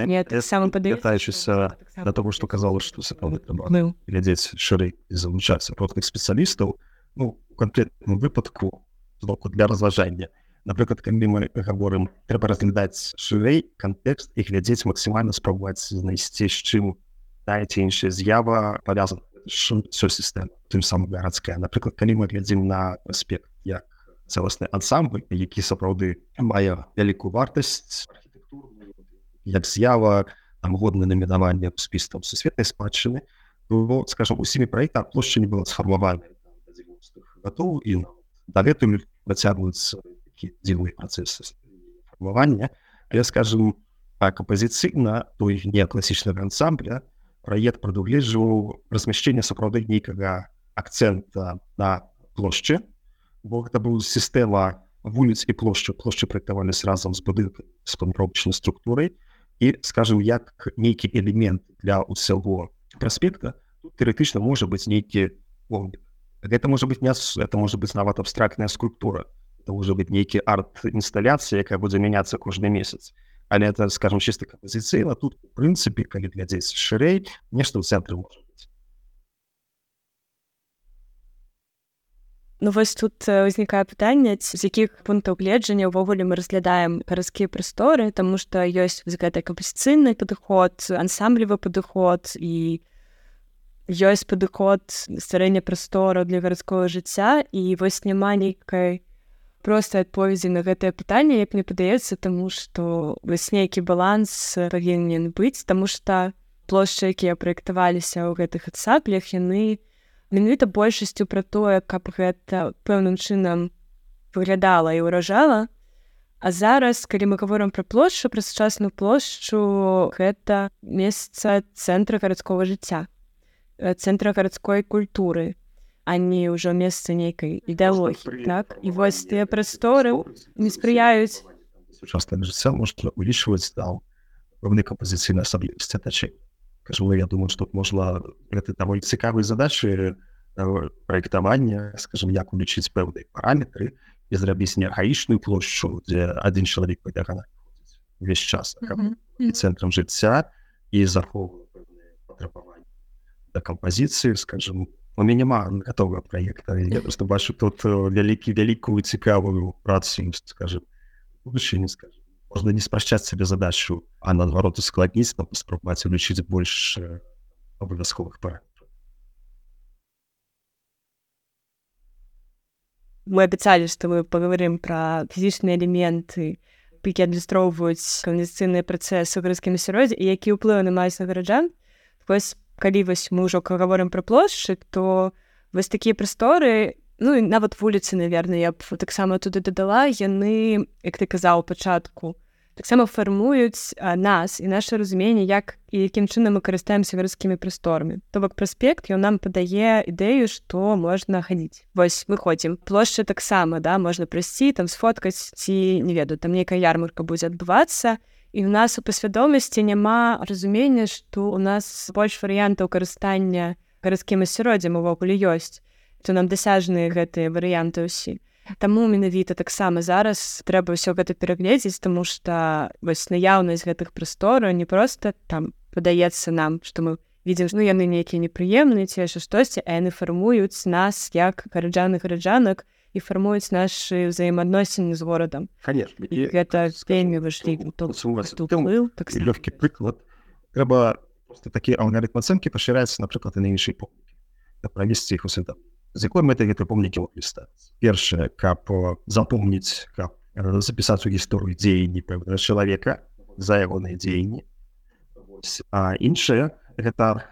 самым падаючыся да того што казала што глядзець шырэй залучацца ротных спецыялістаў ну канкрэтным выпадку для разважання напрыклад калі мы гаворым трэба разглядаць шырэй кантэкст і глядзець максімальна спрабаваць знайсці з чым даце іншая з'ява павязана все сістэма тым самым гарадская напрыклад калі мы глядзім на аспект як цэласны ансамбль які сапраўды мае вялікую вартасць як з'ява там годна намінаванне спіс там сусветнай спадчыны было скажем усімі праекта плошча не было сфармавана готов і дагэтуль працягваюцца дзівы працэс фармавання але скажем так апозіцыйна той не класічнага ансамбля праект прадугледжваў размяшчэнне сапраўды нейкага акцэнта на плошчы бо гэта быў сістэма вуліц і плошчу плошчы праектаваліся разам з будынкам з панробчнай структурай і скажем як нейкі элемент для усяго праспекта тэоретычна можа быць нейкі гэта можа быть не это можа быць нават абстрактная скульптура это уже быть нейкі арт-інсталяцыя якая будзе мяняцца кожны месяц. Але это скажем чисто кампазіцыйна тут у прынцыпе калі глядзець шырэй нешта цэнтры можа быть. Ну вось тут ўзнікае пытанне з якіх пунктаў гледжання ўвогуле мы разглядаем гарадскія прасторы тому что ёсць гэты кампазіцыйны падыход ансамблевы падыход і ёсць падыход стварэння прастору для гарадскога жыцця і вось няма нейкай проста адповедзі на гэтае пытанне як мне падаецца таму што вось нейкі баланс павінен быць таму што плошчы якія праектаваліся ў гэтых ацаплях яны менавіта большасцю пра тое каб гэта пэўным чынам выглядала і ўражала. А зараз калі мы гаворам пра плошчу пра сучасную плошчу гэта месца цэнтра гарадскога жыцця цэнтра гарадской культуры а не ўжо месца нейкай ідэалогіі так? і вось тыя прасторы не спрыяюць сучасна жыцця можна увеличваць дал пэўны кампазіцыйна асаблівасці тачэй кажу я думаю што можна гэты даволі цікавыя задачы праектавання скажем як улічыць пэўныя параметры і зрабіць неаргаічную плошчу дзе адзін чалавек павярхана увесь час і цэнтрам жыцця і захоўвае патрабаванне да кампазіцыі скажем у мяне няма готового проекта я просто бачу тут вялікі вялікую цікавую працу скажем будучыні скажем можна не спрашчаць сабе задачу а наадварот ускладніць там паспрабаваць улічыць больш абавязковых параметраў мы абяцалі што мы паговорым пра фізічныя элементы які адлюстроўваюць каланізацыйныя працэсы ў гарадскім асяроддзе і які ўплывы на маюць на гараджан вось калі вось мы ўжо гаворым пра плошчы то вось такія прасторы ну і нават вуліцы наверное я б таксама туды дадала яны як ты казаў пачатку таксама фармуюць нас і наше разуменне як і якім чынам мы карыстаемся гарадскімі прасторамі. То бок праспект ён нам падае ідэю што можна хадзіць. Вось мы ходзім плошча таксама да можна прыйсці там сфоткаць ці не ведаю там нейкая ярмарка будзе адбывацца. і у нас у пасвядомасці няма разумення што у нас больш варыянтаў карыстання гарадскім асяроддзям увогуле ёсць то нам дасяжныя гэтыя варыянты ўсі Таму менавіта таксама зараз трэба ўсё гэта перагледзець, таму што вось наяўнасць гэтых прастораў не проста там падаецца нам, што мы видим ну яны нейкія непрыемныя ці яшчэ штосьці, а яны фармуюць нас як гараджаных гараджанак і фармуюць нашы ўзаемаадносіны з горадам. конечно. І гэта вельмі важлівы так лёгкі прыклад трэба такі алгарытм ацэнкі пашыраецца напрыклад і на іншай помнікі правесці іх усюда з якой мэтай гэтай помнікі выстаць першае каб запомніць каб запісаць у гісторыю дзеянні пэўнага чалавека за ягоныя дзеянні а іншае гэта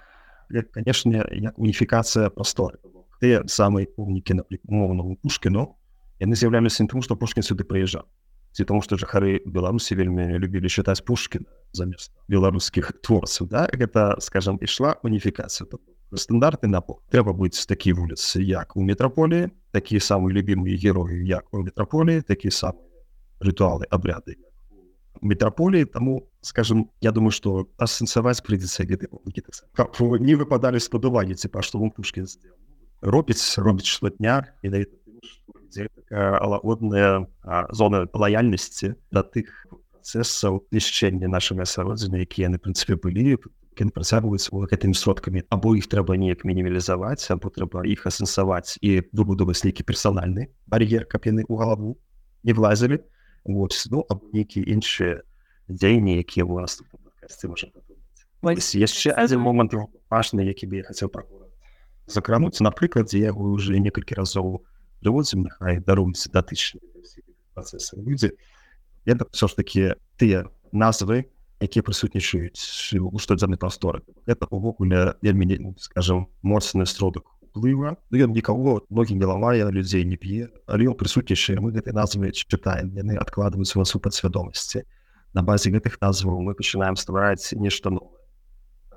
канешне як уніфікацыя прасторы тыя самыя помнікі напрыкмоўнаму пушкіну яны з'яўляліся тому што пушкін сюды прыязджаў ці тому што жыхары беларусі вельмі любілі чытаць пушкіна замест беларускіх творцаў да гэта скажем ішла уніфікацыя то стандарты напол трэба быць такі вуліцы як у метраполіі такія самыя любімыя героі як у метраполіі такія самыя рытуалы абряды метраполіі таму скажем я думаю что асэнсаваць прыйдзецца гэты не выпадалі спадаванні ці па што вам пушкін Робіць робіць штодня і лагодная зона лаяльнасці да тых працэсаў знішчэння нашага асяроддзіны якія яны прынцыпе былі працягваюць гэтымі сродкамі або іх трэба неяк мінімалізаваць або трэба іх асэнсаваць і выбудаваць нейкі персанальны бар'ер каб яны ў галаву не влазілі вот ну або нейкія іншыя дзеянні якія у нас яшчэ адзін момант важны які бы я хацеў пра закрануць напрыклад дзе яго уже некалькі разоў прыводзім нехай даруюцца датычныя працэсы людзі это все ж таки тыя назвы якія прысутнічаюць у штодзённай прасторы это увогуле вельмі скажем моцны сродак уплыва ну, ён нікого ногі не ламае людзей не п'е але ён прысутнічае мы гэтай назвы чытаем яны адкладваюць вас у падсвядомасці на базе гэтых назваў мы пачынаем ствараць нешта новое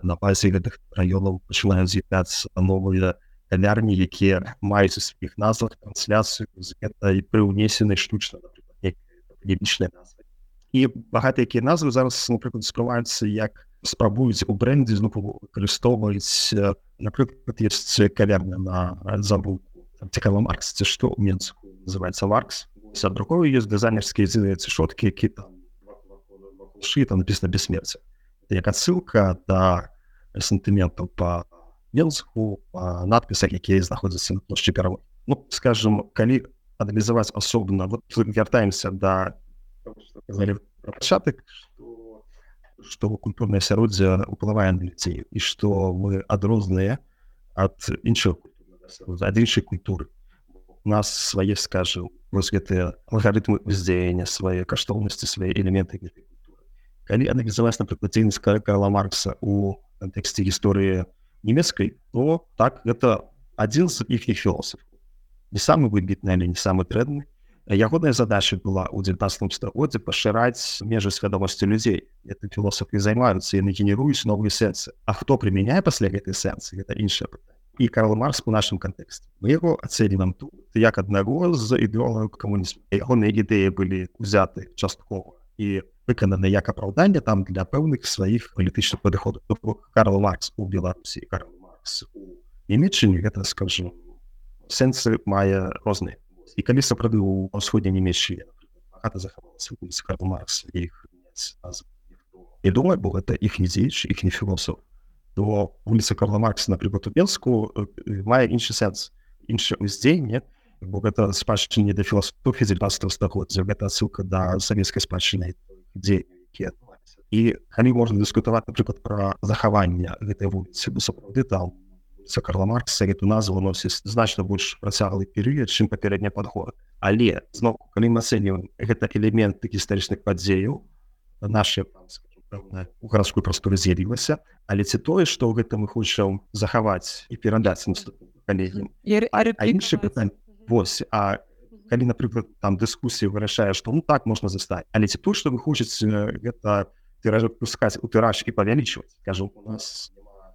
на базе гэтых раёнаў пачынаюць з'яўляцца новыя кавярні якія маюць у сваіх назвах трансляцыю і пры ўнесенай штучна лічнай назвы і багата якія назвы зараз напрыклад спрываюцца як спрабуюць у брэндзе зну выкарыстоўваюць напрыклад ёсць кавярня на забуку цікава маркс ці што ў менску называется? Варкс ад другой ёсць дызайнерскія зіцы шоткі які там ши там написано бессмерце як адсылка да сантыментаў по менску надпісах якія знаходзяцца на плошчы перавод ну скажем калі аналізаваць асобна вот вяртаемся да пачатак что культурное асяроддзе уплывае на людзей і что мы адрозныя ад іншых ад іншай культуры. У нас свае скажем вось гэтыя алгарытмы уздзеяння свае каштоўнасці свае элементы калі аналізаваць напрыклад дзейнасць карла маркса у кантэксце гісторыі нямецкай то так гэта адзін з іхніх філосафаў не самы выбітны але не самы трэдны ягодная задача была ў 19 стагоддзе пашыраць межы свядомасці людзей это філосафы займаюцца яны генеруюць новыя сэнсы А хто прымяняе пасля гэтай сэнсы гэта іншая і Карл марс у нашым кантэксце мы яго ацэлі нам тут як аднаго з ідэолагаў камунізму ягоныя ідэі былі узяты часткова і выкананы як апраўданне там для пэўных сваіх палітычных падыходаў. Карл маркс у беларусі Карл маркс у німеччыне гэта скажу сэнсы мае розныя. І калі сапраўды ў ўсходняй нямецчы захавалася маркс іх і думаю бо гэта іх не дзеяч іх не філософ. То вуліца Карла маркса напрыклад у Бску мае іншы сэнс іншае ўздзеянне бо гэта спадчыне да філасофіі 19 стагоддзя. Гэта ссылка да савецкай спадчыны дзе і калі можна дыскутаваць напрыклад пра захаванне гэтай вуліцы бо сапраўды там Карла маркса эту назву носіць значна больш працяглы перыяд чым папярэдні падход але зноў калі мы ацэнім гэта элементы гістарычных падзеяў наши у гарадской прасторы з'явілася але ці тое што гэта мы хочам захаваць і перадаць калегам іншы пытань вось а калі напрыклад там дыскусія вырашае што ну так можна застаць але ці то што вы хочаце гэта тыраж пускаць у тыраж і павялічваць кажу у нас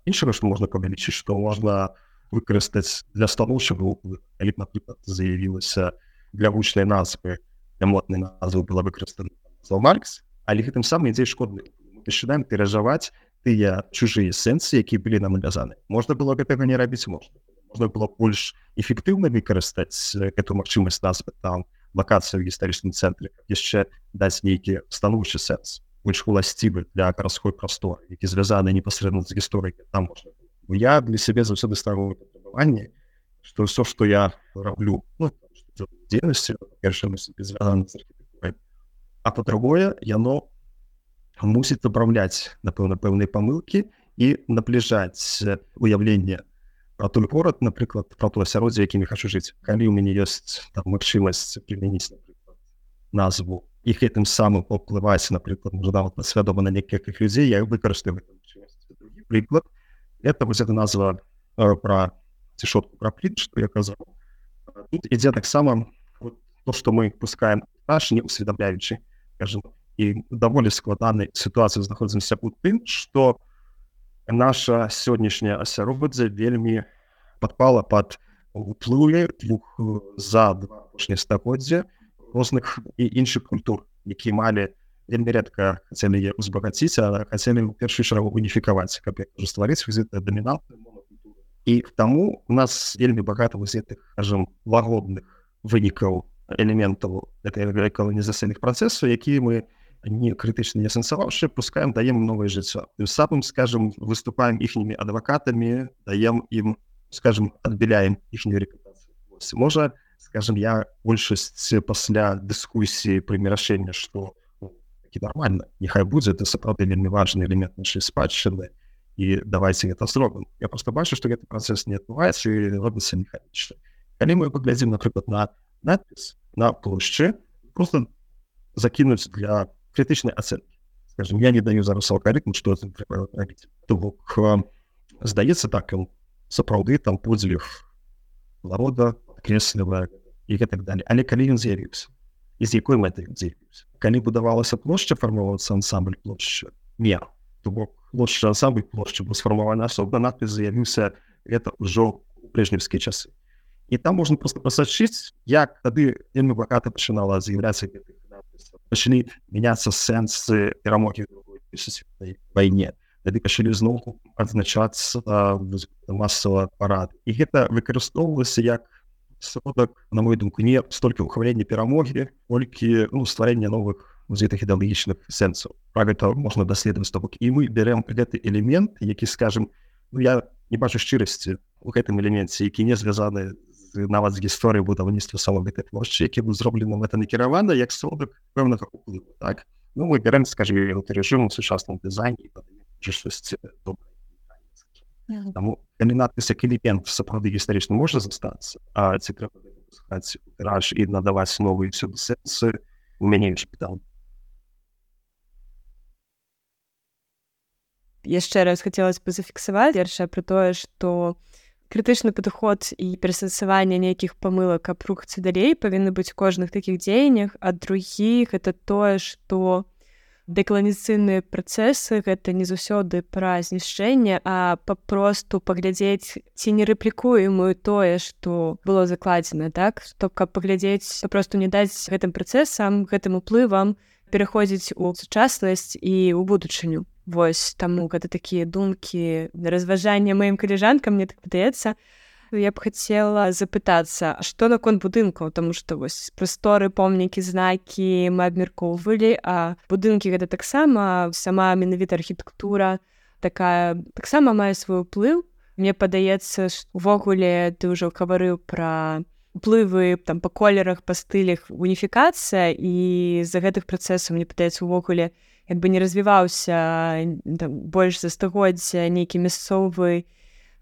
іншага што можна павялічыць што можна выкарыстаць для станоўчага калі напрыклад заявілася для вучнай назвы для моднай назвы была выкарыстана маркс але гэтым самым ідзе шкодны пачынаем перажаваць тыя чужыя сэнсы якія былі нам навязаны можна было гэтага не рабіць можна можна было больш эфектыўна выкарыстаць эту магчымасць нас там лакацыю гістарычным цэнтры яшчэ даць нейкі станоўчы сэнс больш уласцівы для гарадской прасторы які звязаны непасрэдна з гісторыяй там можна я для сябе заўсёды ставу патрабаванне што ўсё што я раблю ну, дзейнасці а па-другое яно мусіць выпраўляць напэўна пэўныя памылкі і набліжаць уяўленне про той горад напрыклад про то асяроддзе якімі хочу жыць калі у мяне ёсць там магчымасць прымяніць назву. І гэтым самым паўплываць напрыклад можна свядома на некалькіх людзей я выкарыстаю прыклад это эта назва э, про цішотку про пліт что я казаў тут ідзе таксама то что мы пускаем аж не усведомляючы скажем і даволі складанай сітуацыі знаходзімся у тым что наша сённяшняя асяроддзе вельмі падпала под уплыве двух э, за двашні стагоддзя розных і іншых культур які малі вельмі рэдка хацелі узбагаціць а хацелі у першую шагу уніфікаваць каб стварыць візіты дамінант і таму у нас вельмі багата гэтых скажем лагодных вынікаў элементаў этой каланізацыйных працэсаў якія мы не крытычна не сэнсаваўшы пускаем даем новае жыццё тым самым скажем выступаем іхнімі адвакатамі даем ім скажем адбіляем іхнюю рэпутацыю можа скажем я большасць пасля дыскусіі прымірашэння што ну, нормально няхай будзе это сапраўды вельмі важны элемент нашай спадчыны і давайте это зробім я просто бачу што гэты працэс не адбываецца і робіцца механічна калі мы паглядзім напрыклад на надпіс на плошчы просто закінуць для крытычнай ацэнкі скажем я не даю зараз алгоритм что рабіць то бок здаецца так ён сапраўды там подзелев народа креслівая і гэтак далее. Але калі ён з'явіўся з якой мэтай з'явіўся калі будавалася плошча фармавацца ансамбль плошча не то бок плошча ансамбль плошча бо сфармавана асобна надпіс з'явіўся это ўжо брежневскія часы. І там можна просто пасачыць як тады вельмі багата пачынала з'яўляцца пачалі мяняцца сэнсы перамогі вайне тады пачалі зноўку адзначацца масава парад і гэта выкарыстоўвалася як сродак на мой думку не столькі ўхвалення перамогі колькі ну, стварэння новых гэтых ідэалагічных сэнсаў пра гэта можна даследаваць то бок і мы бярем гэты элемент які скажем ну, я не бачу шчырасці у гэтым элеменце які не звязаны нават з гісторыі будаўніцтва сама гэтай плошчы які быў зроблены гэта накіравана як сродак пэўнага уплыву так? Ну мы бярем скажем рэжым сучасным дызайне штосьці Таму калі надпіс як элемент сапраўды гістарычна можа застацца а ці трэбараж і надаваць новыя сюды сэнсы у мяне пытал яшчэ раз хацелось бы зафіксаваць першае пра тое што у крытычны падыход і перасэнсаванне нейкіх памылак каб рухацца далей павінны быць кожных такіх дзеяннях ад другіх это тое што дэкаланізацыйныя працэсы гэта не заўсёды пра знішчэнне а папросту паглядзець ці не рэплікуемую тое што было закладзена так то каб паглядзець папросту не даць гэтым працэсам гэтым уплывам пераходзіць у сучаснасць і ў будучыню Вось таму гэта такія думкі разважання маім каліжанкам мне так падаецца. Я б хацела запытацца, што наконт будынкаў, таму што вось прасторы, помнікі, знакі мы абмяркоўвалі, а будынкі гэта таксама сама менавіта архітэктура такая таксама мае свой уплыў. Мне падаецца, увогуле ты ўжо гаварыў пра уплывы там па колерах, па стылях уніфікацыя і з-за гэтых працэсаў мне падаецца увогуле, як бы не развіваўся больш за стагоддзя нейкі мясцовы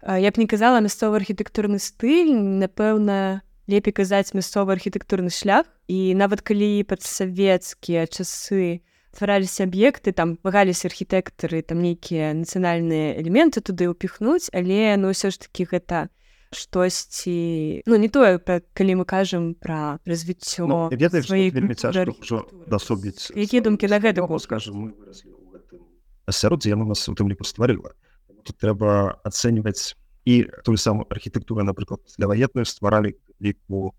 я б не казала мясцовы архітэктурны стыль напэўна лепей казаць мясцовы архітэктурны шлях. І нават калі падсавецкія часы ствараліся аб'екты там вагаліся архітэктары там нейкія нацыянальныя элементы туды ўпіхнуць але ну ўсё ж такі гэта штосьці ну не тое калі мы кажам пра развіццё ну, дасобіць якія думкі на гэта скажем асяроддзе яно нас у тым ліку стварыла трэба ацэньваць і тую самую архітэктуру напрыклад для ваетную стваралі ліку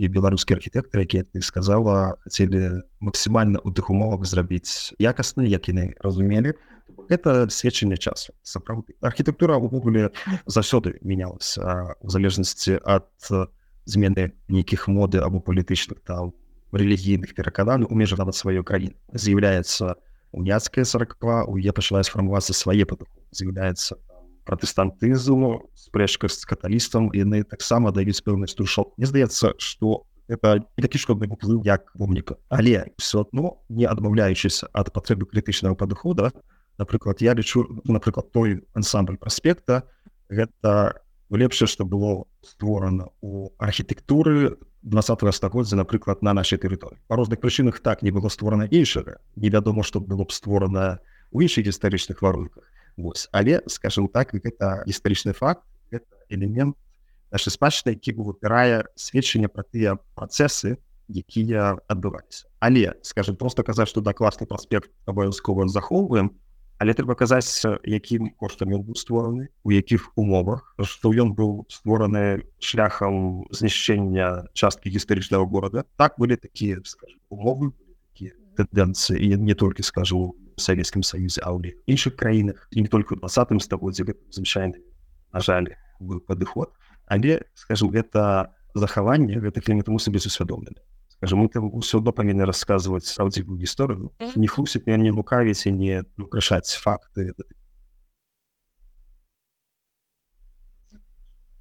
і беларускія архітэктары якія ты сказала хацелі максімальна ў тых умовах зрабіць якасна як яны разумелі то это сведчанне часу сапраўды архітэктура увогуле заўсёды менялася в залежнасці ад змены нейкіх моды або палітычных там рэлігійных перакананий у межах нават сваёй краіны з'яўляецца уняцкая сараква у е пачала сфармавацца свае падуху з'яўляецца пратэстантызму спрэчка з каталістам яны таксама даюць пэўны струшок Мне здаецца что это такі шкодны уплыў як помніка але все адно не адмаўляючыся ад патрэбы крытычнага падыхода напрыклад я лічу напрыклад той ансамбль праспекта гэта лепшае што было створана у архітэктуры два стагоддзя напрыклад на нашай тэрыторыі па розных прычынах так не было створана іншага невядома што было б створана у іншых гістарычных варунках Вось але скажем так гэта гістарычны факт элемент нашай спадчыны які выбірае сведчанне пра тыя працэсы якія адбываліся але скажем просто казаць што да класны праспект абавязкова захоўваем але трэба казаць якім коштам ён быў створаны у якіх умовах. Што ён быў створаны шляхам знішчэння часткі гістарычнага горада. Так былі такія умовы тэндэнцыі і не толькі скажу савецкім саюзе аўлі іншых краінах. І не только двадцатым стагоддзе звычайны на жаль быў падыход. Але скажу это захаванне гэтых элементаў мусі быць усвядомлены скажем мы там все одно павінны рассказывать справдзівую гісторыю не хлусіць я не лукавіць і не украшаць факты.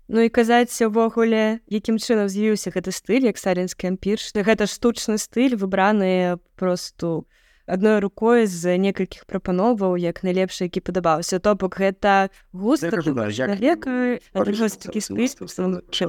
Ну і казаць увогуле якім чынам з'явіўся гэты стыль як сталінскі ампірш гэта штучны стыль выбраныя просто адной рукой з некалькіх прапановаў як найлепшы які падабаўся то бок гэта густ века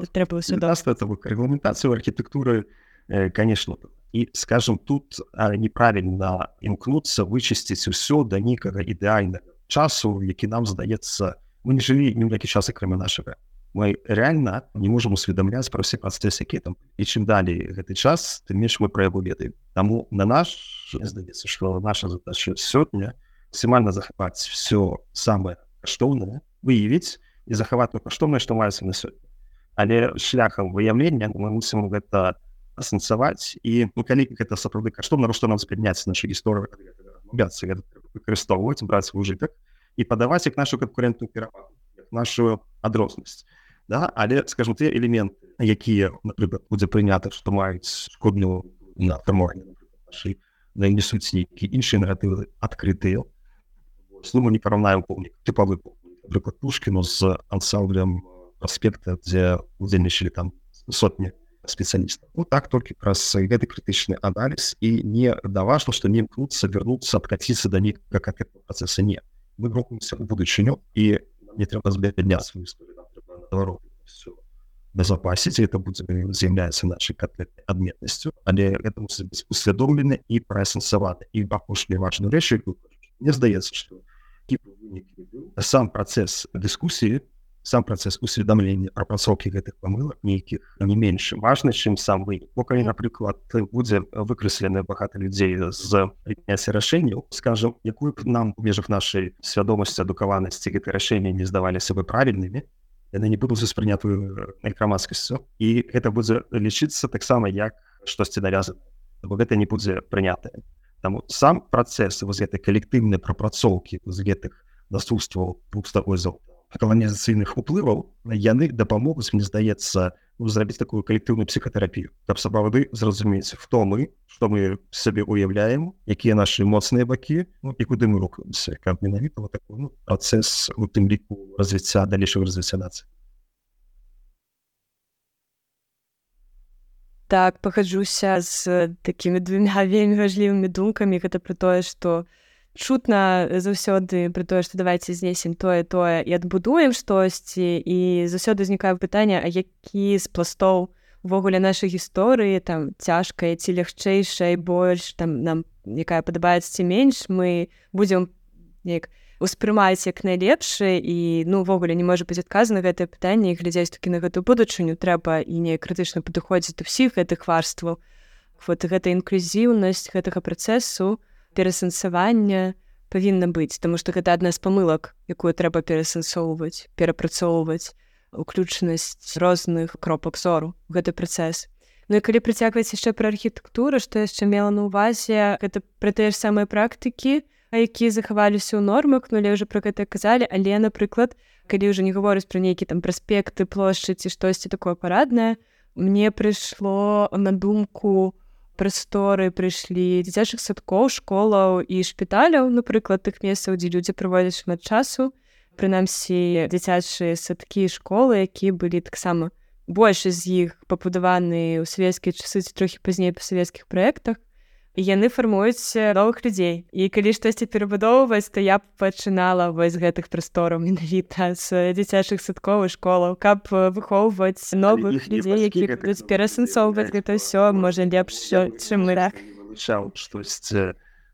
трэба рэгламентацыю архітэктуры Э, конечно и скажем тут неправильно імкнуться вычысціць усё да нейкага ідэальнага часу які нам здаецца мы не жылі ні які час акрыма нашага мы реально не можем усведамляць про все працэсы які там. І чым далей гэты час ты менш мы про яго ведаем таму на наш здаецца что наша задача сёння максімальна захапаць все самое каштоўнае выявіць і захаваць каштоўнае што маецца на сёння але шляхам выяўлення мы мусім гэта не асэнсаваць і ну, калі гэта сапраўды каштоўна што нам спядняць наша гісторыя выкарыстоўваць браць ужытак і падаваць як нашу канкурентную перападу нашу адрознасць да? але скажем те элементы якія напрыклад будзе прынята што маюць шкодную на фармованне несуць нейкі іншыя наратывы адкрытыя слуму не параўнаем помнік тыпавы прыклад пушкіну з ансамблем аспекта дзе удзельнічалі там сотні спецыялістаў ну, так толькі праз гэты крытычны аналіз і не да важно што не імкнуцца вярнуцца адкаціцца да них как працэса не мы рухаемся у будучыню і не трэба збядня сваю безопасіць это будзе з'яўляецца нашай адметнасцю але это мусіць быць усвядомлены і праасэнсаваны і апошняй важную рэчы мне здаецца што сам працэс дыскусіі сам працэс усведамлення прапрацоўкі гэтых памылак нейкіх не менш важны чым сам вы бо калі напрыклад будзе выкрэслены багата людзей з прыняцця рашэнняў скажем якую б нам у межах нашай свядомасці адукаванасці гэты рашэння не здаваліся бы правільнымі яны не будуць успрынятую грамадскасцю і гэта будзе лічыцца таксама як штосьці навязана бо гэта не будзе прынятае там сам працэс воз гэтай калектыўнай прапрацоўкі з гэтых насустстваў двух такой золота каланізацыйных уплываў яны дапамогуць мне здаецца зрабіць такую калектыўную псіхатэрапію каб сапраўды зразумець хто мы што мы сабе уяўляем якія нашы моцныя бакі ну, і куды мы рухаемся каб менавіта вот такой ну, працэс у тым ліку развіцця далейшага развіцця нацыі так пахаджуся з такімі двумя вельмі важлівымі думкамі гэта пра тое што у чутна заўсёды пры тое што давайте знесем тое тое і адбудуем штосьці і заўсёды знікае пытанне а які з пластоў увогуле нашай гісторыі там цяжкая ці лягчэйшай больш там нам якая падабаецца ці менш мы будзем неяк успрымаць як найлепшы і ну увогуле не можа быць адказана гэтае пытанне і глядзець такі на гэтую будучыню. Трэба і не крытычна падыходзіць да ўсіх гэтых варстваў. Вот гэта інклюзіўнасць гэтага працэсу перасэнсавання павінна быць тому что гэта адна з памылак якую трэба перасэнсоўваць перапрацоўваць уключанасць розных кропак зору гэты працэс. Ну і калі прыцягваць яшчэ пра архітэктуру што яшчэ мела на увазе гэта пра тыя ж самыя практыкі якія захаваліся ў нормах ну уже пра гэта казалі. Але напрыклад калі ўжо не гаворыць пра нейкі там праспекты плошчы ці штосьці такое параднае мне прыйшло на думку прасторы прыйшлі дзіцячых садкоў школаў і шпіталяў напрыклад тых месцаў дзе людзі праводзяць шмат часу. Прынамсі дзіцячыя садкі школы якія былі таксама большасць з іх пабудаваны ў савецкія часы ці трохі пазней па савецкіх праектах яны фармуюць новых людзей. І калі штосьці перабудоўваць то я пачынала вось гэтых прастораў менавіта з дзіцячых садков і школаў каб выхоўваць новых людзей якіх будуць перасэнсоўваць гэта ўсё можа лепш чым мы рак штосьці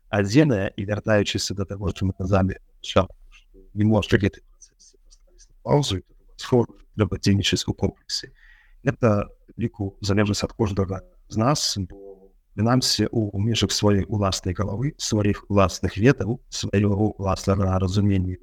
адзінае і вяртаючыся да таго чым мы казалі не может этой паузу трэба дзейнічаць у комплексе это ліку залежнасць ад кожнага з нас прынамсі у межах сваёй уласнай галавы сваіх уласных ведаў свайго уласнага разумення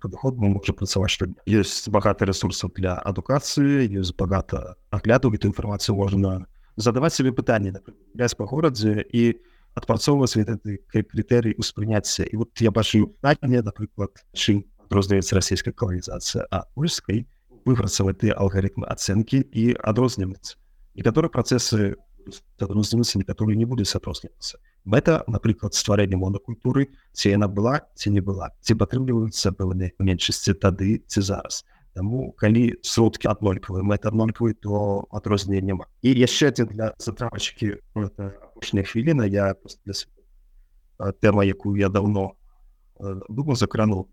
падыход можа працаваць што ёсць багата ресурсаў для адукацыі ёсць багата агляду эту інфармацыю можна задаваць сабе пытанне без па горадзе і у адпрацоўваць гэты крытэрый успрыняцця і вот я бачу мне напрыклад чым адрозніваецца расійская каланізацыя а польскай выпрацаваць тыя алгарытмы ацэнкі і адрозніваць некаторыя працэсы адрознівацца некаторыя не будуць адрознівацца мэта напрыклад стварэнне монакультуры ці яна была ці не была. Ці падтрымліваюцца пэўныя меншасці тады ці зараз. Таму калі сродкі аднолькавыя мэта аднолькавы то адрознення няма і яшчэ адзін для затрапачкі апошняя хвіліна я для тэма якую я давно думаю закранул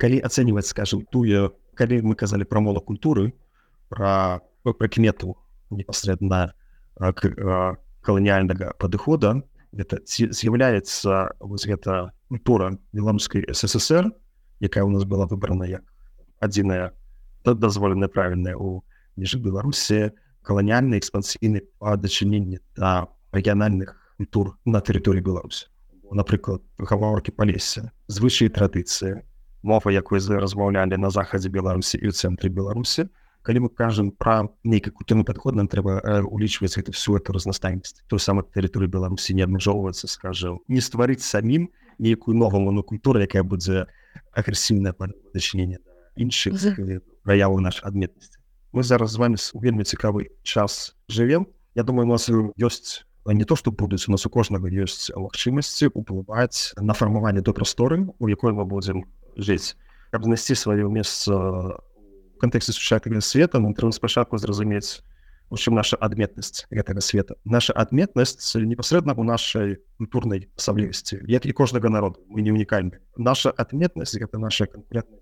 калі ацэньваць скажем тую калі мы казалі пра мола культуры про прыкмету непасрэдна каланіяльнага падыхода это з'яўляецца вось гэта культура беларускай ссср якая у нас была выбрана як адзіная дазволеная правільная у межы беларусі каланіяльны экспансійны па дачыненні да рэгіянальных культур на тэрыторыі Беларусі напрыклад гаворкі палесе звычай традыцыі мова якой размаўлялі на захадзе беларусі і ў цэнтры беларусі калі мы кажам пра нейкі культурны падход нам трэба улічваць гэта всю эту разнастайнасць той самай тэрыторыі беларусі не абмяжоўвацца скажа не стварыць самім нейкую новую монокультуру якая будзе агрэсіўнае дачынення іншых праяву наш адметнасці мы зараз з вами вельмі цікавы час жывем Я думаю у нас ёсць не то што будуць у нас у кожнага ёсць магчымасці уплываць на фармаванне той прасторы у якой мы будзем жыць каб знайсці сваё месца в кантэксце сучаснага света нам трэба спачатку зразумець у чым наша адметнасць гэтага света наша адметнасць непасрэдна у нашай культурнай асаблівасці як і кожнага народу мы не унікальны наша адметнасць гэта наша канкурентная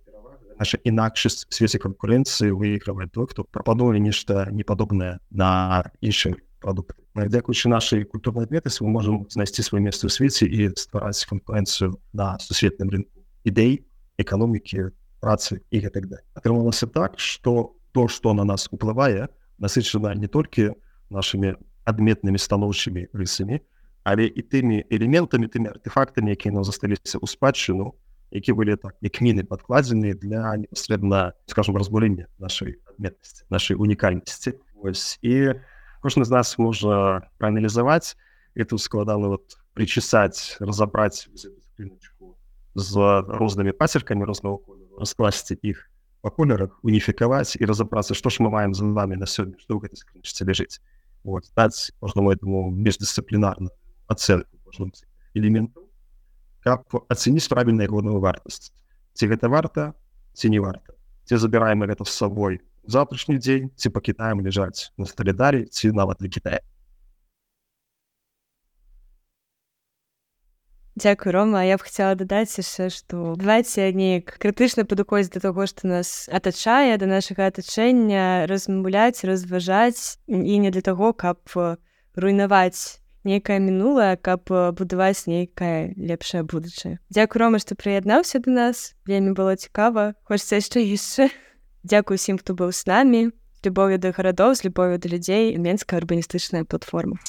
наша інакшасць свеце канкурэнцыі выйграваць той хто прапануе нешта непадобнае на іншых прадукты дзякуючы нашай культурнай адметнасці мы можемм знайсці сваё месца ў свеце і ствараць канкурэнцыю на сусветным рынку ідэй эканомікі працы і гэтак да атрымалася так что то что на нас уплывае насычана не толькі нашими адметнымі станоўчымі рысамі але і тымі элементамі тымі артефактамі якія нам засталіся ў спадчыну які былі так як міны падкладзены для непасрэдна скажем разбурэння нашай адметнасці нашай унікальнасці ось. І кожны з нас можа прааналізаваць эту складану вот причесаць разабраць з рознымі пацеркамі рознага раскласці іх па колерах уніфікаваць і разабрацца што ж мы маем за вами на сёння што гэта скрынчце ляжыць вот даць можна этому междысцыплінарна ацэнку элементаў каб ацэніць правільная годную вартасць ці гэта варта ці не варта ці забіраем гэта з сабой завтрашні дзень ці пакітаем ляжаць на сталідарі ці нават для Китая Дзякую рома. Я б хацела дадаць яшчэ што давайте неяк крытычна падыходзіць да таго што нас атачае да нашага атачэння размаўляць разважаць і не для таго каб руйнаваць нейкае мінулае каб будаваць нейкае лепшае будучае Дзякую рома што прыяднаўся да нас. Вельмі было цікава хочется яшчэ яшчэ Дзякую усім хто быў з намі любовю да гарадоў з любовю да людзей менская урбаністычная платформа.